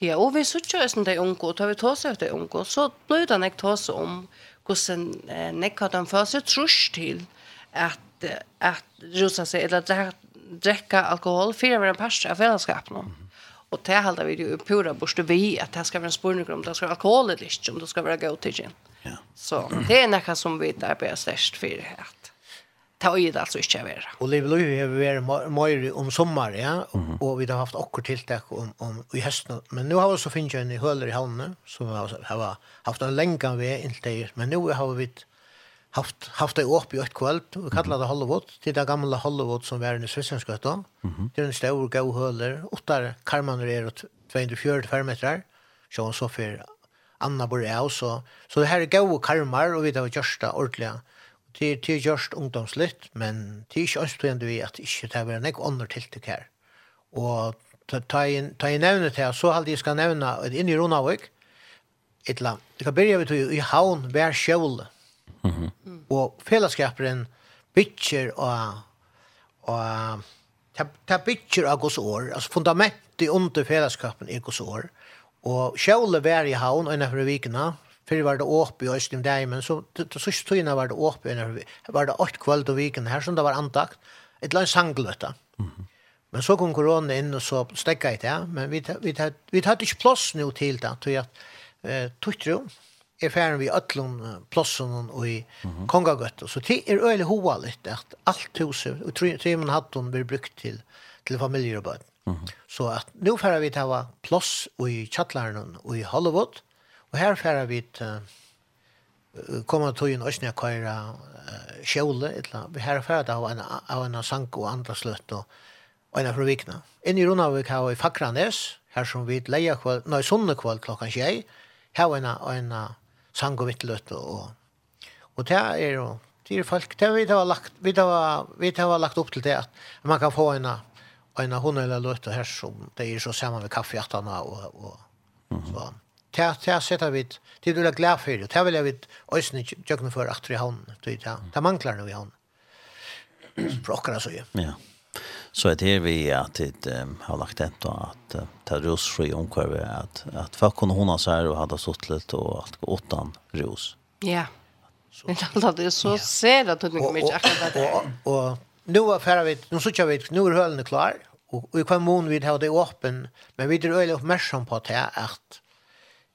Speaker 3: Ja, og vi sutja oss de unge, og tar vi tåse av de unge, så bløyda nek seg om hvordan eh, nek har den fase trus til at, at rusa seg, eller drekka alkohol, fyrir av en parst av fellesskapen. Mm -hmm. Och det halda vi ju pura borste vi att det ska være en spårning om det ska være alkohol eller ikke, om det ska være go to gin.
Speaker 1: Ja.
Speaker 3: Så det är något som vi där på störst för att ta i det alltså inte vara.
Speaker 2: Och det blir ju över mer om sommar ja och vi har haft också tiltak om om i hösten men nu har vi så finnet en i høler i havnene, så vi har haft en länkan vi inte men nu har vi haft haft det upp i ett kväll och kallade det Hollywood till det gamla Hollywood som var i Svenskgatan. Mm. Det är en stor gå höler, åtta karmaner är 240 meter. Så så för Anna Borreau så så det här är gå karmar och vi det var första ordliga. Det det är just ungdomsligt men det är inte östende vi att inte det var något annat tilltag här. Och ta in ta in nämnet här så hade jag ska nämna in i Ronavik. Ett land. Det kan börja med i havn, vär. Mhm. Mm og fellesskaperen bytjer og og ta bytjer av gos år, altså fundamentet under fellesskapen er gos år, og sjøle vær i havn og innenfor vikene, før var det åpe i Østim Deimen, så til sørste tøyene var det åpe, var det åtte kveld og vikene her, som det var antakt, et eller annet sangløtta. Mm -hmm. Men så kom korona inn, og så stekka jeg det, men vi, vi, vi, vi, vi, vi, vi, vi, vi, vi, vi, vi, vi, vi, er ferdig vi ötlun Plossen og i mm -hmm. kongagøtt. Så det er øyelig hovaligt at alt huset, og trimmen hattun blir brukt til, til familier og bøtt. Mm -hmm. Så at nå ferdig vi til Ploss og i tjattlæren og i Hollywood, og her ferdig vi til koma tog en øsne Køyre uh, kjole, etla. her ferdig til av en, av en sank og andre sløtt og Eina fra Vikna. Inni Runavik har vi Fakranes, her som vi leier kvall, nei, sunne kvall klokken tjei, her var en sang og vittløtt og og det er jo det er folk det vi har lagt vi har vi har lagt opp til det at man kan få en en hund eller løtt og her som det er så sammen med kaffe hjertene og og mm -hmm. så det det setter vi det du er glad for det vil jeg vit øsne jøkken for at vi har det det mangler nå vi har Språkar så ju. Ja.
Speaker 1: Så det vi att det har lagt hem då att ta ros fri omkring att att för kunna hon så här och hade sått lite och allt åttan ros.
Speaker 3: Ja. Men det är så ser att det mycket mycket akkurat
Speaker 2: Och nu var färdigt. Nu så kör vi nu är höllen klar och och i kan mån vi har det öppen men vi är öle uppmärksam på att att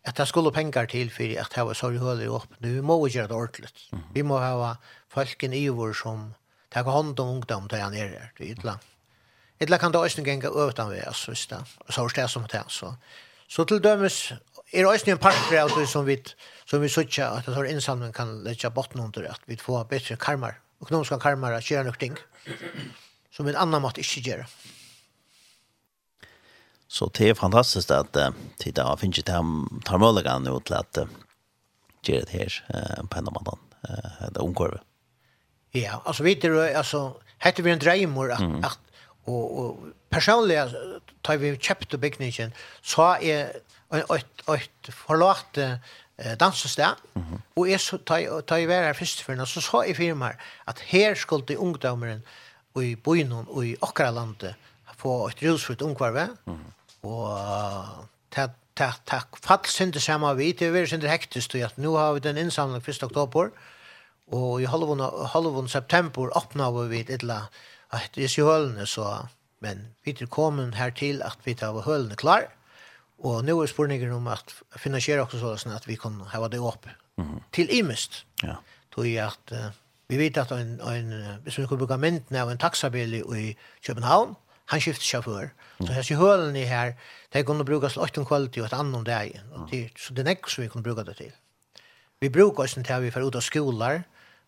Speaker 2: att det skulle pengar till för att ha så höller öppen. Nu måste vi göra det ordentligt. Vi måste ha folken i vår som tar hand om ungdom där nere. Det är ett. Eller kan det også gänga utan vi altså, hvis det. Så har det som det så. Så til dømes, er det også en partner av det som vi som vi söker at det har insamling kan legge botten under at vi får bättre karmar. Ekonomiska karmar gjøre göra ting, som en annan måte ikke gjør.
Speaker 1: Så det er fantastisk at uh, titta har finns det tar möjligheten nu till att göra det här på en annan det omkorvet.
Speaker 2: Ja, altså, vet du altså, hade vi en dreimor at, mm. at Og, og personlig, tar vi kjøpte bygningen, så er et, et forlagt eh, dansested, mm -hmm. og jeg, da jeg var her første for så så i firma at her skulle de ungdommeren i byen og i okra landet få et rusfritt ungvarve, mm -hmm. og det Takk, takk. Fall synte sama vi, det er synte hektisk, at nå har vi den innsamling 1. oktober, og i halvån september åpna vi et eller at hvis jo hølene så, men vi er kommet her til at vi tar hølene klar, og nå er spørningen om at finansiere også sånn at vi kan ha det opp mm -hmm. til imest. Ja. Tog jeg at uh, vi vet at en, en, hvis vi kan bruke mynden av en taxabil i København, han skifter sjåfør. Mm. Så hese hølen i her, det bruke brukes 8 kvalitet og et annet om det. Og så det er ikke som vi kan bruke det til. Vi bruker oss til at vi får ut av skoler,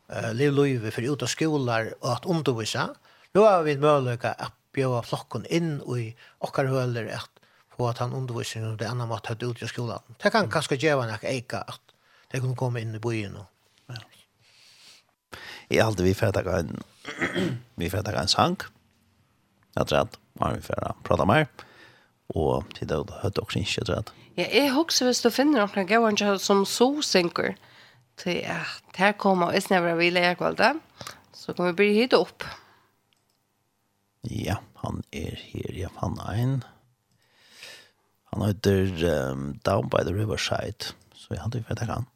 Speaker 2: uh, liv løyve for ut av skoler og at undervisa, Då har vi möjlighet att bjöda flocken in i åkar höller att få att han undervisning och det andra mått ut i skolan. Det kan kanske ge en eka att det kan komma in i byen. Och, ja.
Speaker 1: I allt vi får ta en vi får ta en sank. Jag tror att man vi får prata mer. Och till det hade också inte rätt.
Speaker 3: Ja, jag hoppas hvis du finner några gånger som så synker till att här kommer och snävra vi lärkvalda så kommer vi bli hit upp.
Speaker 1: Ja, han er her, ja, han er en. Han heter um, Down by the Riverside, så jeg hadde jo vært han.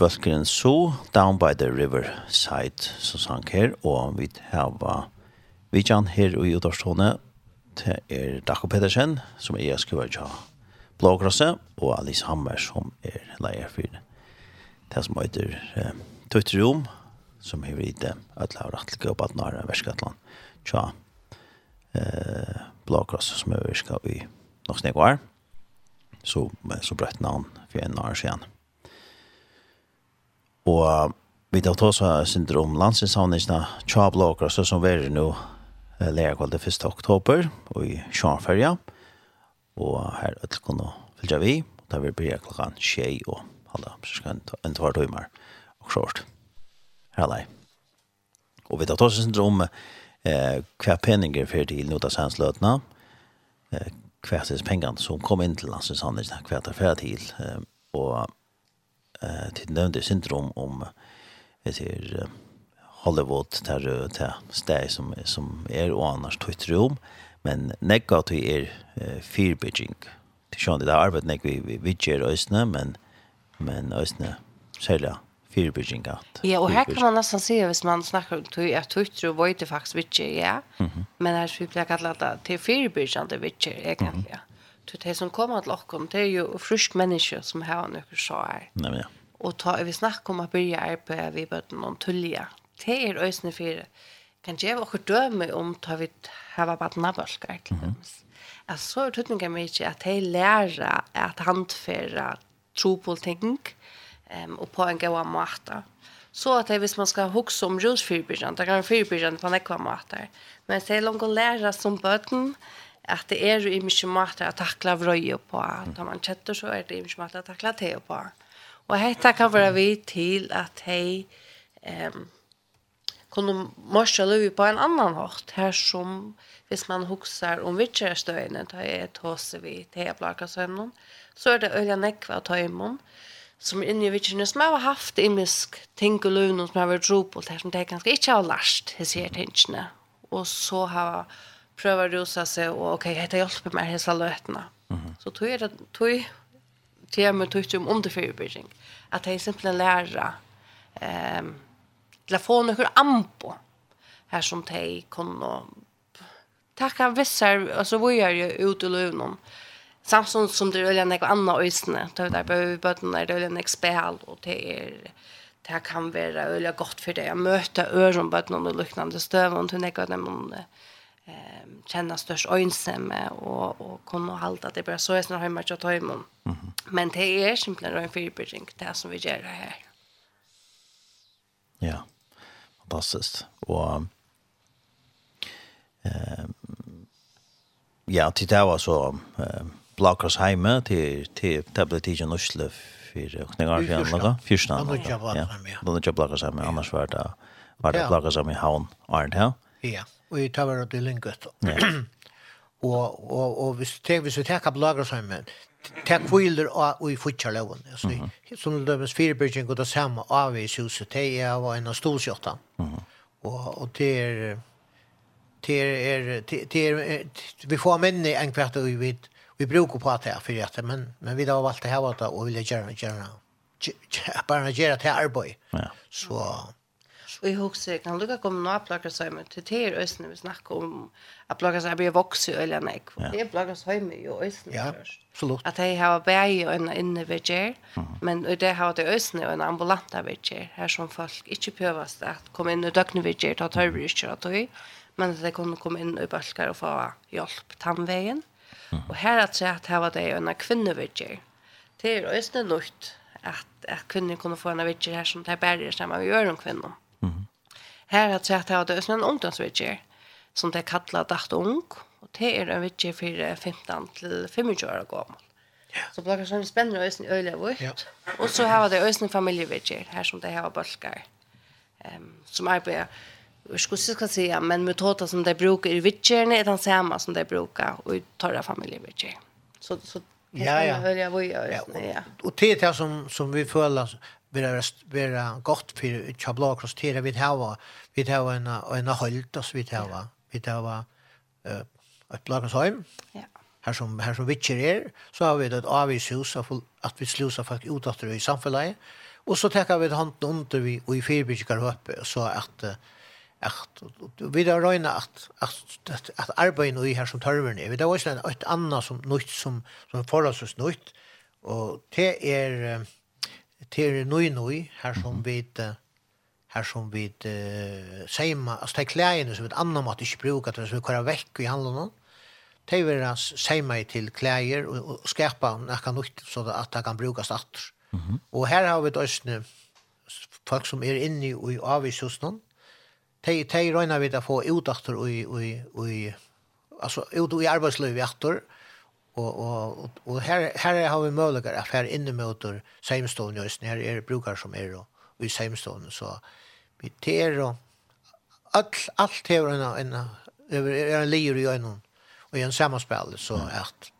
Speaker 1: bøskeren So, Down by the River Side, som sang her, og vi har vidjan her i Udarstående, det er Dako Pedersen, som er skriver til Blågrasse, og Alice Hammer, som er leier for det som heter eh, Tøytterom, som har vært det, at det har rett til å bare er verskatland, tja, eh, Blågrasse, som er verskatland i Noksnegvar, så, så brøtt navn for en år siden. Og vi tar oss synder om landsinsavningene tja blåkere, så som vi er nå lærkvalde 1. oktober og i Sjarnferja. Og her er det kunne fylgja vi, og da vil bli klokken tjei og halda, så skal en tvar tøymer og kjort. Her er Og vi tar oss synder om eh, hva peninger fyrir til nota hans eh, hva hans pengene som kom inn til landsinsavningene, hva er det fyrir til, eh, og eh till nämnde syndrom om jag ser Hollywood där där steg som som är och annars twitter om men nekka er uh, fear bridging. Det sjón det arbeid nek vi vi ger øsna men men øsna selja fear bridging at.
Speaker 3: Ja, og her kan man nesten se hvis man snakker om tøy at tøy tro void faktisk vitcher, ja. Men her skulle jeg kalla det til fear det vitcher egentlig. Mm til de som kommer til åkken, det er jo frisk menneske som har noe så her.
Speaker 1: Nei, ja.
Speaker 3: Og ta, vi snakker om å begynne arbeid, vi bør noen tullige. Det er øsne fire. Kan jeg også døme om ta vi har vært nabalsker til dem. Altså, så er tøtningen min ikke at de lærer at handføre tro på ting, um, og på en god måte. Så at det, hvis man skal huske om rusfyrbyrjan, det kan være fyrbyrjan på nekva måter. Men det er langt å lære som bøten, at det er jo mye måter å takle vrøye på. Når man kjetter så er det mye måter å takle te på. Og dette kan være vi til at de um, kunne morsa løy på en annan hårt. Her som hvis man husker om vitserstøyene, da er tåse vi til blakasømnen, så er det øyne nekva tøymon som er inne i vitsjene som har haft imisk ting og løvnum som har vært tro på det som det ganske ikke har lært, jeg sier tingene. Og så har pröva rusa seg, og ok, dette hjelper meg mig løtene. Så tog er det, tog jag mig tog om om det förebygging. Att jag simpelthen lära ehm um, telefonen hur ampo her som de kunde tacka vissar, alltså vad gör jo ute i løvnen. Samtidig som det er veldig noe är en annan ösne, då där behöver bötterna, det veldig noe spil, og det er det kan være veldig godt for deg å møte øren på noen liknande stöv och hon tänker att känna störst ensamme och och kunna och hålla att det bara så är snarare hemma att ta hem. Mm. Men det är simpelthen en förbättring det som vi gör här.
Speaker 1: Ja. Fantastiskt. Och eh ja, det var så eh Blockers hemma till till tabletigen Oslo för
Speaker 2: knägar
Speaker 1: andra. några första.
Speaker 2: Ja. Då
Speaker 1: det blockers hemma annars var det var det blockers hemma i Havn Arnhem. Ja
Speaker 2: og i tar det linket. Og og og hvis te hvis vi tar blogger som men tar kviler og i futchar loven.
Speaker 1: Så
Speaker 2: som det var fire bridging og det samme av i huset det er var en stor
Speaker 1: skjorta.
Speaker 2: Og og det er det er det er vi får minne en kvart og vi vi bruker på att här for att men men vi har valgt det her og och vill gjøre gjøre bara gjøre til arbeid.
Speaker 1: Ja.
Speaker 2: Så
Speaker 3: Og jeg husker, jeg kan lukke komme nå plakkersheimer, til det er øsene vi snakker om, at plakkersheimer blir vokset eller øyene, ikke? Ja. Det er med jo øsene
Speaker 2: ja,
Speaker 3: først.
Speaker 2: Absolutt.
Speaker 3: At jeg har bæg i øyne inne ved men mm det har det øsene og en ambulant ved kjer, her som folk ikke prøves at komme inn i døgnet ved ta tørver ikke av tøy, men at de kunne komme inn i balkar og få hjelp tannveien. Mm -hmm. Og her at jeg var det øyne kvinne ved kjer. Det er øsene nødt at, at kvinner kunne få en vidtjer her som det er bærer sammen med øren kvinner. Mm. Her har sett her, det er en ungdomsvidger, som det kallar dagt ung, og det er en vidger for 15 til 25 år gammel. Ja. Så det er sånn spennende øyne øyne vårt.
Speaker 2: Ja.
Speaker 3: Og så har det øyne familievidger, her som det har bølger, um, som arbeider Jag skulle ska säga, men metoder som de brukar i vidgärna är den samma som de brukar i torra familjevidgärna. Så, så
Speaker 2: Ja, ja. Ja,
Speaker 3: ja.
Speaker 2: Och det är det som, som vi föllas vera vera gott för Cross tera vid hava vid hava en en halt oss vid hava vid hava eh ett blakasheim
Speaker 3: ja.
Speaker 2: Här som här som vitcher är så har vi ett avishus av att vi slusar folk ut att i samhället och så tar vi hand under vi och i fyrbyggar upp så att att vi då röna att att att arbeta i här som törven är vi där var ett annat som nytt som som förras nytt och det är til nøy nøy, her som vi her som vi uh, seima, altså de klæene som vi annan måtte ikke bruka til, som vi kører vekk i handelen, de vil seima til klæer og, og skapa nekka nytt, så at det kan brukas atter.
Speaker 1: Mm -hmm.
Speaker 2: Og her har vi døysne folk som er inne i avvishusene, de, de røyner vi til å få utdatter i, i, i, altså ut i arbeidslivet i atter, Og, og, og, her, her har vi muligheter at her inne møter seimstående i Østen. Her er det brukere som er og, i seimstående. Så vi ter og alt, alt hever en, en, er en lier i øynene og i en samspel Så at,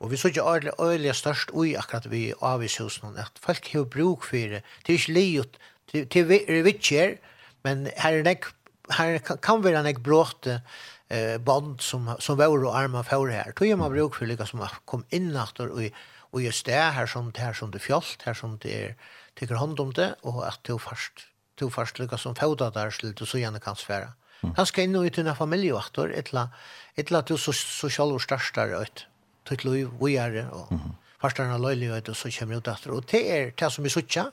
Speaker 2: og vi så ikke øyelig størst ui akkurat vi avishusene at folk har bruk for det. Det er ikke lier til, til, til men her er nek, her kan, kan være nek bråte eh, band som, som var og arma for her. Tog man bruk for lika som kom inn etter og, og just det her som det her som det fjolt, her som det er tykker hånd om det, og at du først, du først lika som fjoda der slik du så gjerne kan sfära. Mm. Han skal inn og ut i denne familie etter, etla at du så, så selv og størstare ut, tog lov, vi og mm. førstaren og så kommer ut etter. Og det er det som vi sutja,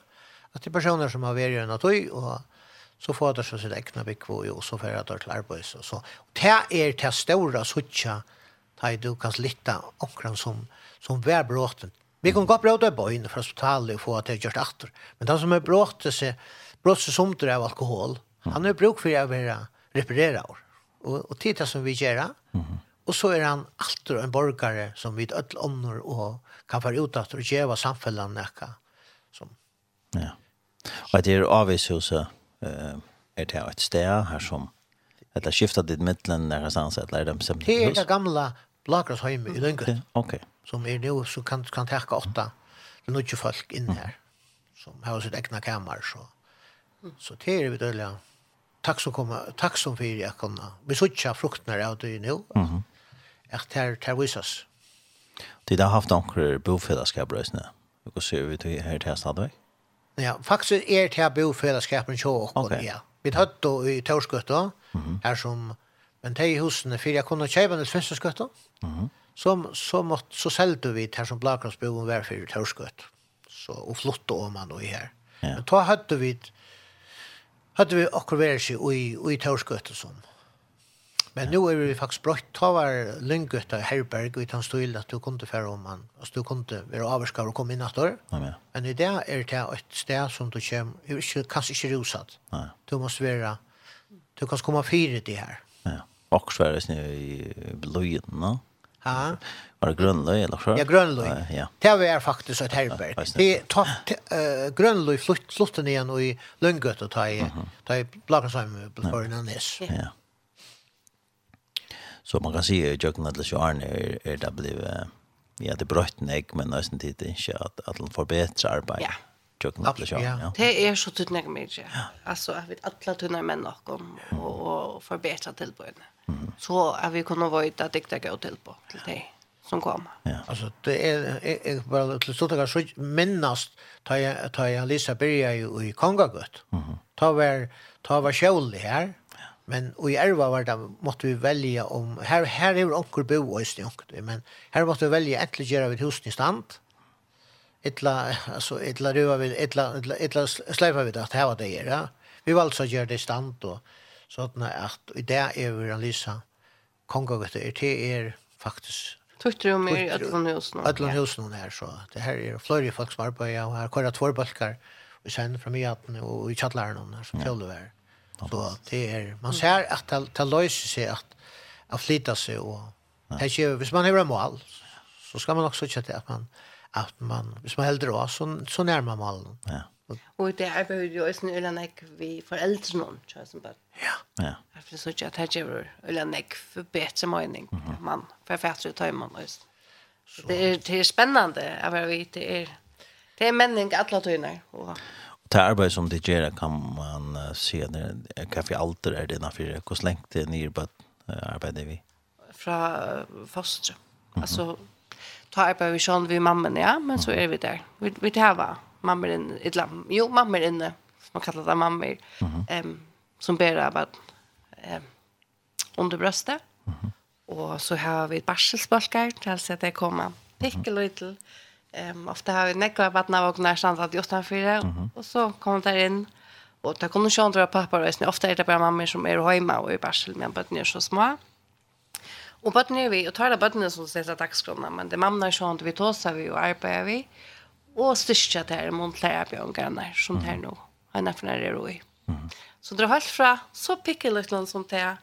Speaker 2: at det er personer som har vært i en av tog, og så får det så sitt egna byggvo og så får det til arbeids og så. Og det er det store suttja der du kan slitta omkring som, som vær bråten. Vi kan godt bråte bo inn fra hospitalet og få at det er gjort atter. Men den som er bråte seg, bråte seg det av alkohol, han har bruk for å være reparera år. Og, og tid som vi gjør, og så er han alltid en borgare som vi ødel ånder og kan få ut at og gjøre samfunnet nekka. Som...
Speaker 1: Ja. Og det er avvishuset eh är det et sted her som eller skiftar dit mellan när jag sans eller det som
Speaker 2: Det
Speaker 1: är
Speaker 2: det gamla Blakersheim i Lönket.
Speaker 1: Ok.
Speaker 2: Som er nu så kan kan täcka åtta. Det er nog folk inn her som har sitt egna kammar så. Så det er vi väl Takk som komma. takk som för jeg kunne. Vi söker fruktene av det nu. Mhm. Att här tar vi oss.
Speaker 1: Det har haft noen bofellesskap, Røsne. Vi går se vi till her til stadigvæk?
Speaker 2: Ja, faktisk er det her bofellesskapen til og
Speaker 1: okay.
Speaker 2: ja. Vi tatt då i Torsgøtta, mm -hmm. her som, men det i husene, for jeg kunne kjøpe en svenske mm -hmm. så, så, måtte, så selte vi her som Blakrumsboen var for i Torsgøtta, så, og flottet om man og i her.
Speaker 1: Ja.
Speaker 2: Men da hadde vi, hadde vi akkurat vært i, i, i Torsgøtta som, Men nu är vi faktiskt brott ta var lyngut av Herberg och utan stil att du kunde för om man och du kunde vara avskar och komma in efter.
Speaker 1: Ja, Men
Speaker 2: i det är det ett ställe som du kommer er inte kanske inte rusat.
Speaker 1: Nej.
Speaker 2: Du måste vara du kan komma fyra det här.
Speaker 1: Ja. Och så är det snö i blöjen, va?
Speaker 2: Ja.
Speaker 1: Var det grönlöj eller så?
Speaker 2: Ja, grönlöj.
Speaker 1: Ja.
Speaker 2: Det är faktiskt ett herberg. Det tar eh grönlöj flutt slutten igen och i lönngöt och ta i ta i blakas hem på förnan
Speaker 1: Ja. Så man kan se i Jöken Atlas Jarn är, är det blev ja, det bröt nek, men nästan tid inte att, att får förbättrar arbetet.
Speaker 3: Ja.
Speaker 1: Jöken Atlas
Speaker 2: Jarn, ja.
Speaker 3: Det är så tydligt med det. Alltså, vi alla tunna män och, och, och förbättra tillbörden. Mm. Så att vi kunna vara ute att dikta gå till på till dig som kom.
Speaker 1: Ja.
Speaker 2: Alltså det är är bara til så att så minnast ta ta Lisa Berg i Kongagut. Mhm. Ta var ta var Sjölle här. Men i Erva var det, måtte vi velge om, her, her er jo onker bo og østene onker, men her måtte vi velge etter gjøre vi husen i stand, etla alltså etla røva vi etla etla, etla sleipa vi det, här var det ja. Vi valgte så göra det i stand og så att i det är vi en Lisa kongoget är det er faktisk
Speaker 3: Tuttur om er ötlun husen.
Speaker 2: Ötlun husen här så. Det här är flori folk som arbetar och här korra två balkar och sen från i och i chatlaren här som följer Så det är man ser att det, det löser sig att att flytta sig och det är hvis man har mål så ska man också se till att man att man hvis man äldre var så så närmar målen.
Speaker 1: Ja.
Speaker 3: Och det är ju ju är en ölanek vi föräldrar någon så som bara.
Speaker 2: Ja.
Speaker 1: Ja.
Speaker 3: Därför så att det är ölanek för bättre mening man för färdare tar man just. Det är det är spännande, jag vet det är det är mening alla tøyner och
Speaker 1: det arbeid som det gjør kan man uh, se når kaffe alter er det innenfor hvordan lengt det nye på uh, arbeidet vi?
Speaker 3: Fra uh, foster. Mm -hmm. Altså, ta arbeid vi sånn vi mammen, ja, men så er vi der. Vi, vi tar hva mammer inne, et eller jo, mammer inne, som man kallar det mammer, mm -hmm. um, som ber arbeid um, under brøstet. Mm -hmm. Og så har vi barselspalkar, til at det kommer pikkel og ytl. Mm -hmm Um, ofta har vi nekla vattnet og nær standard i 8-4, mm -hmm. og så kommer det in och det kunne sjön dra pappa og Ofta är det bara mamma som är hemma och i barsel, men bøttene är så små. Och bøttene er vi, och tar det bøttene som sätter dagskrona, men det mamma sjön vi tåser vi och arbetar vi. och styrka det här mot lærerbjørnene som det här nu. Han er for nær er roi. Mm. Så det er helt fra så pikkeløkland som det er,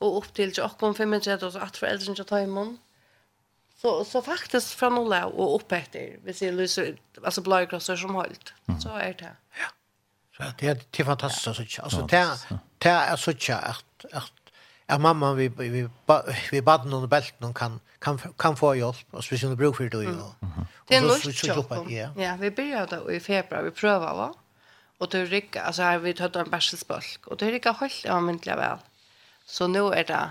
Speaker 3: og opp til 8-5 minutter, så att foreldrene til å ta Så så faktiskt från nolla och upp efter. Vi ser lyser alltså blåa klossar som hållt. Så är det. Ja.
Speaker 2: Så det är det är fantastiskt så alltså det det är så tjärt att att mamma vi vi vi bad någon bält någon kan kan kan få hjälp och speciellt bruk för det ju.
Speaker 3: Det är
Speaker 2: jobbar ja.
Speaker 3: Ja, vi började i februari vi prövar va. Och det rycka alltså här vi tar en bärselspölk och det rycka hållt av myndliga väl. Så nu är det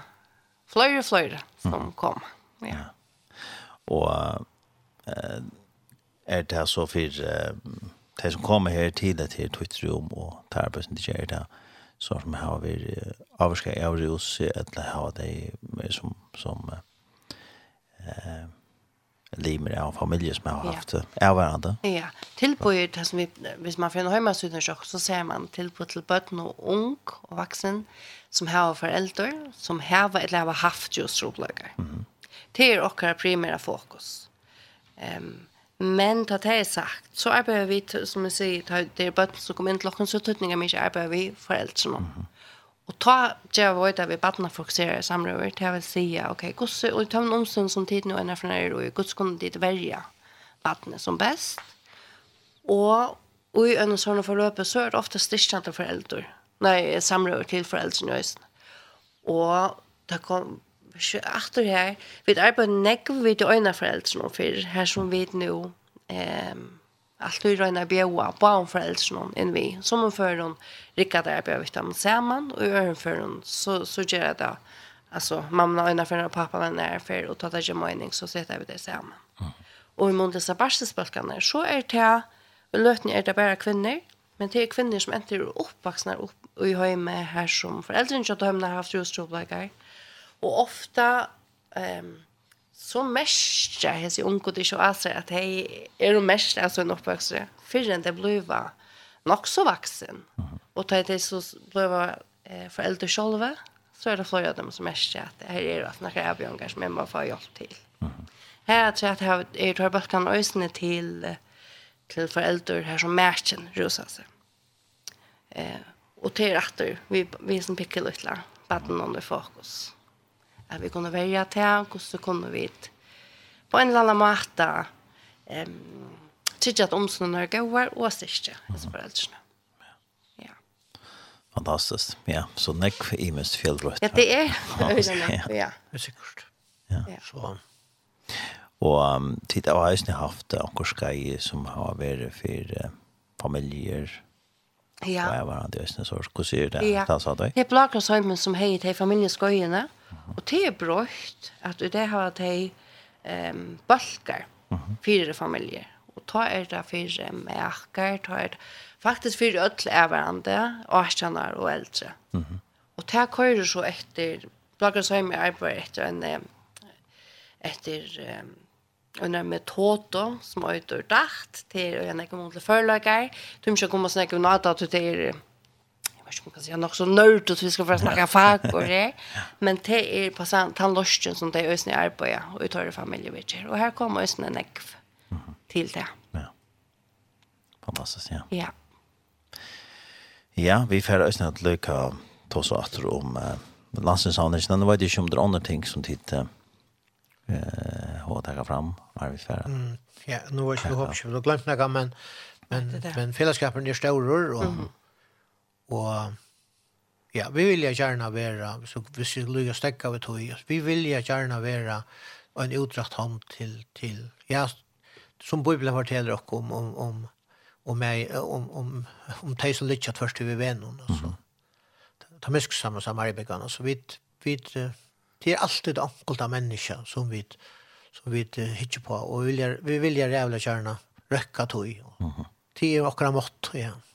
Speaker 3: flöjre flöjre som kom. Ja.
Speaker 1: ja og eh, er det så for eh, de som kommer her til det til Twitter-rom og tar på sin tjejer det så som har vi avskar av rus eller har de som, som eh, limer av familjer som har haft ja. av hverandre.
Speaker 3: Ja, tilbøyer det som vi, hvis man finner hjemmesydningssjokk, så ser man tilbøy til bøtten og ung og vaksen som har foreldre, som har eller har haft just robløkker. Mm -hmm Det är okkara primära fokus. Um, men ta det sagt, så arbeider vi, som jeg säger, ta, det är bara som kommer inn til oss, så tuttningar mycket arbeider vi föräldrarna. Mm -hmm. Och ta det var det vi barnen fokuserer i det det vill säga, okej, okay, och ta en omstund som tid nu ena från nær, og god kunde dit verja barnen som bäst. Och, och i en sån forløpet, så er det ofta styrkande föräldrar, nej, samråder till föräldrarna just. Och det kom achter her, vi arbeider nekve vi til øyne foreldrene for her som vi nå um, alt vi røyne bjøa barn foreldrene enn vi. Som om før hun rikket der bjøa vidt dem sammen, og i øren før hun så, så gjør jeg det. Altså, mamma øyne for og pappa var nær for, ta det ikke mening, så setter vi det sammen. Mm. Og i måned disse barselspølkene, så er det, og løtene er det bare kvinner, men det er kvinner som enter oppvaksne opp, og i høyme her som foreldrene ikke har haft rustrobleikere, Och ofta ehm um, så mest jag hes ju unga det så alltså att hej är de mest alltså en uppväxt för den det blev nog så vuxen. Och det är så blev eh föräldrar själva så är det flera av dem som mest att det här är det att några avgångar som man får hjälp till. Här tror jag att jag är tror bara kan ösna till till föräldrar här som märken rosa sig. Eh och till rätter vi vi som pickar lite den under fokus at vi kunne velge til, hvordan kunne vi på en eller annen måte um, tykke at omsnående er gode og styrke hos foreldrene. Ja.
Speaker 1: Fantastisk, ja. Så nekk i mest fjelldrøtt.
Speaker 3: Ja, det er.
Speaker 1: Ja,
Speaker 2: det er sikkert.
Speaker 3: Ja.
Speaker 2: Så...
Speaker 1: Og um, tid av eisen har haft anker skai som har vært for uh, familier.
Speaker 3: Ja.
Speaker 1: Og jeg var an til så hvordan sier det?
Speaker 3: Ja.
Speaker 1: Det sa du?
Speaker 3: Det er Blakrasheimen som heit hei familieskøyene. Ja Og det er brøkt at i det har de um, balkar fire familier. Og ta er det fire merker, ta er det faktisk fire ødel er hverandre, årstjenere og eldre. Mm -hmm. Og det kører så etter, blakker seg med arbeid etter en, etter um, under metode som er ute dagt til en måte forlager. Du må ikke komme og snakke om noe at det er ikke man kan si, nok så nørd at vi skal få snakke fag og det. Men det er på tannlosjen som det er øsne i arbeidet og uttøyre familievitter. Og her kommer øsne nekv til det.
Speaker 1: Ja. Fantastisk, ja.
Speaker 3: Ja.
Speaker 1: Ja, vi får øsne at løyka ta oss atter om uh, landsinsavnelsen. Nå vet jeg ikke om det er andre ting som tid uh, har taget fram, var vi ferdig.
Speaker 2: Mm, ja, nu var jeg hoppas håpet, du glömt noe, men, men,
Speaker 3: men fellesskapen
Speaker 2: er større, og mm -hmm Og ja, vi vilja gjerne være, så hvis vi lykker stekka vi tog, vi vilja gjerne være en utdrakt hånd til, til ja, som Bibelen forteller oss om, om, om, om, meg, om, om, om de som lykker først til vi vennom, og så. Ta mysk sammen med Samaribekene, så vi, vi, det er alltid enkelt av mennesker som vi, som vi hittar på, Och vi vilja, vi vilja jävla gjerne røkka tog. Det är akkurat mått, ja.
Speaker 1: Mm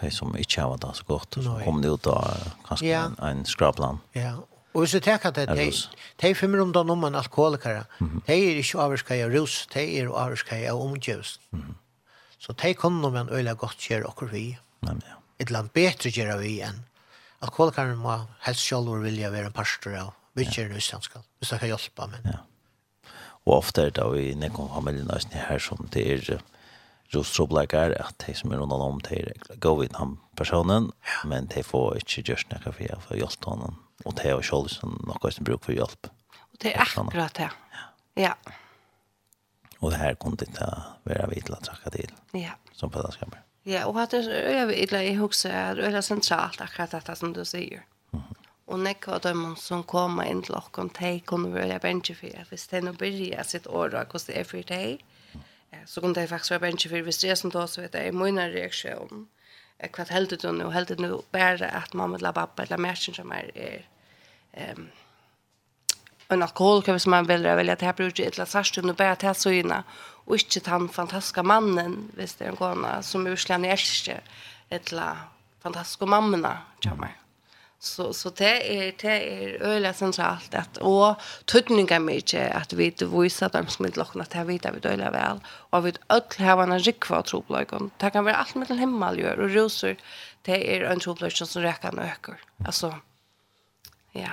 Speaker 1: de som ikke har det så godt, så kom det ut av kanskje
Speaker 2: ja.
Speaker 1: en, en skrapland.
Speaker 2: Ja, og hvis du tenker at de, de finner om den om en alkoholikere,
Speaker 1: mm -hmm.
Speaker 2: de er ikke avvarskere av rus, de er avvarskere av omgjøst.
Speaker 1: Mm -hmm.
Speaker 2: Så de kunne om en øyne godt gjøre akkur vi.
Speaker 1: Nei, ja.
Speaker 2: Et eller annet bedre gjøre vi enn. Alkoholikeren må helst selv vilja være en pastor av vidtjere ja. skal, hvis de kan hjelpe, men...
Speaker 1: Ja. Og ofte er det jo i nekken familien her som det er just troblekar at de som er rundt om de går vidt han personen, men de får ikke gjørst noe for å få hjelp til honom. Og de har selv noe som bruker for hjelp.
Speaker 3: Og det er akkurat det. Ja.
Speaker 1: Og det her kunne det være vidt å takke til
Speaker 3: ja.
Speaker 1: som pedagogskaper.
Speaker 3: Ja, og at det er øye vidt i huset er øye sentralt akkurat dette som du sier. Og nekva av dem som kommer inn til dere, de kunne være bensje for, hvis de nå begynner sitt år, hvordan det er for deg, mm så kunde jag faktiskt vara bänkig för hvis det är som då så vet jag i min reaktion kvart heldet du nu heldet nu bara att mamma eller pappa eller märken som är er, ehm en alkohol som man vill välja att här brukar ett la och bara ta så inna och inte han fantastiska mannen visst det är en kona som urslämnar älskar ett la fantastiska mammorna tror jag Så så det är det är öliga centralt att och tutningar mycket att vi det visar dem som inte lockna till vita vi dåliga väl och vi öll har en rikva troplögon. Det kan vara allt mellan himmel gör och rosor. Det är en troplögon som räcker ökar. Alltså ja.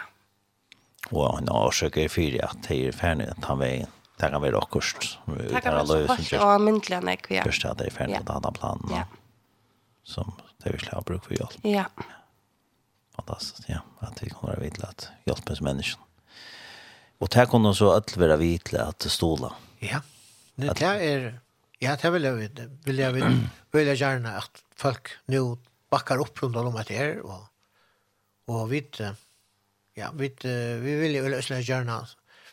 Speaker 1: Och en årsøk er för at det er ferdig att ta vägen. Det kan være akkurst.
Speaker 3: Det kan vara så fast och myndliga
Speaker 1: när vi är. Det är
Speaker 3: färdigt
Speaker 1: att ha en.
Speaker 3: Ja.
Speaker 1: Som det vil ha bruk för hjelp.
Speaker 3: Ja.
Speaker 1: ja fantastiskt, ja. Att vi kommer att veta att hjälpa oss människan. Och det här kommer så att vara veta att ståla.
Speaker 2: Ja, nu det här är... Ja, det vill jag veta. Vill jag, vill, vill jag gärna att folk nu backar upp runt om att det är och, och vi ja, vi, vi vill ju gärna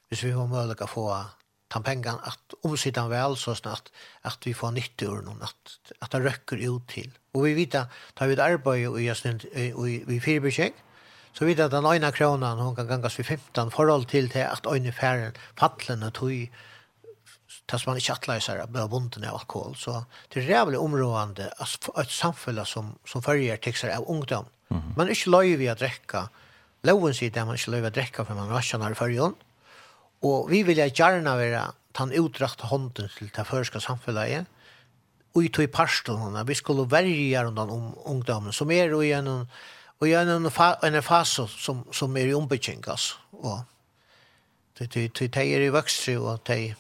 Speaker 2: hvis vi har möjlighet att få ta pengarna att omsidan väl så snart att vi får nytta ur noen, att at det røkker ut till. Och vi vet att da vi ett i, i, i, i vi så vet at den ene kronan hon kan gangas vid 15 förhåll till til att øyne færen fallen och tog tas man ikke atleiser av bunden av alkohol. Så det är jävligt områdende att ett samfälle som, som følger tekster av ungdom. Mm -hmm. Man är inte löjvig att dräcka. Loven sier det man ikke løy vi att drekke, för man rasjoner i følgen, Og vi vil gjerne være den utdragte hånden til det førske samfunnet og i tog parstene. Vi skulle verja rundt om ungdommen som er i en, og gjennom en fase som, som er i ombygging. Altså. Og det det de er i vøkstre og de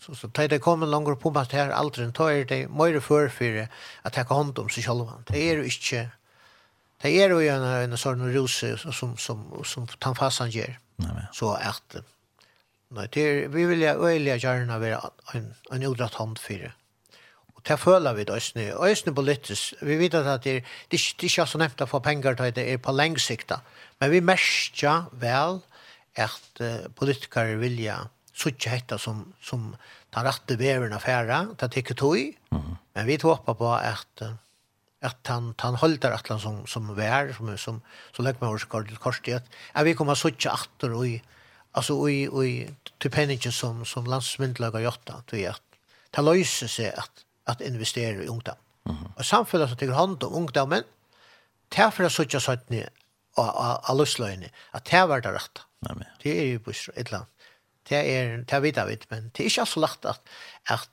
Speaker 2: så så tar det kommer längre på att här aldrig en er det mer för för att ta hand om sig själva. Det är ju inte det är ju en en sån rose som som som tan fasan ger. Så att Nei, er, vi vil øyelig gjerne være en, en udratt hånd for det. Og det føler vi snö. østene. Østene politisk, vi vet at det, er, det, er ikke så nevnt å få penger til det er på lengsikta. Men vi merker vel at uh, politikere vilja suttje hetta som, som tar rette veveren affæra, det tikkert tog Men vi håper på at uh, att han han håller att han som som vär som som så lägger man oss kort kort att vi kommer så åter och i alltså i i till penningen som som landsmyndlagar gjort att det är ta löser sig att att investera i ungdom. Mm. Och samhället som tycker hand om ungdomen därför så söka sig ner och alla att det var det rätt.
Speaker 1: Nej men.
Speaker 2: Det är ju på ett land. Det är det vet jag vet men det är inte så lätt att att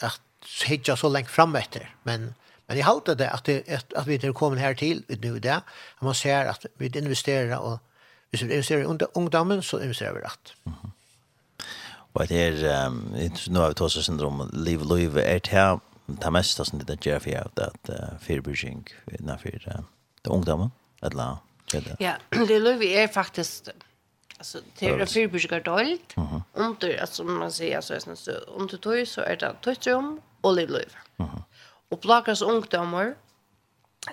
Speaker 2: att hitta så långt fram efter men men i håller det att det, att vi inte kommer här till nu där. Man ser att vi investerar och Hvis vi investerer i ungdommen, så investerer vi rett. Mm -hmm.
Speaker 1: Og det er, um, nå har vi tås oss om liv og liv, er det her, det meste som det gjør for jeg, at uh, fyrbyrking innenfor uh, det ungdommen, eller hva
Speaker 3: Ja, det liv er faktisk, alltså det är fyrbyrkar dolt, under, alltså man säger så, är det så under tog så är det tøytrum och liv liv. Och -hmm. ungdomar. plakas ungdommer,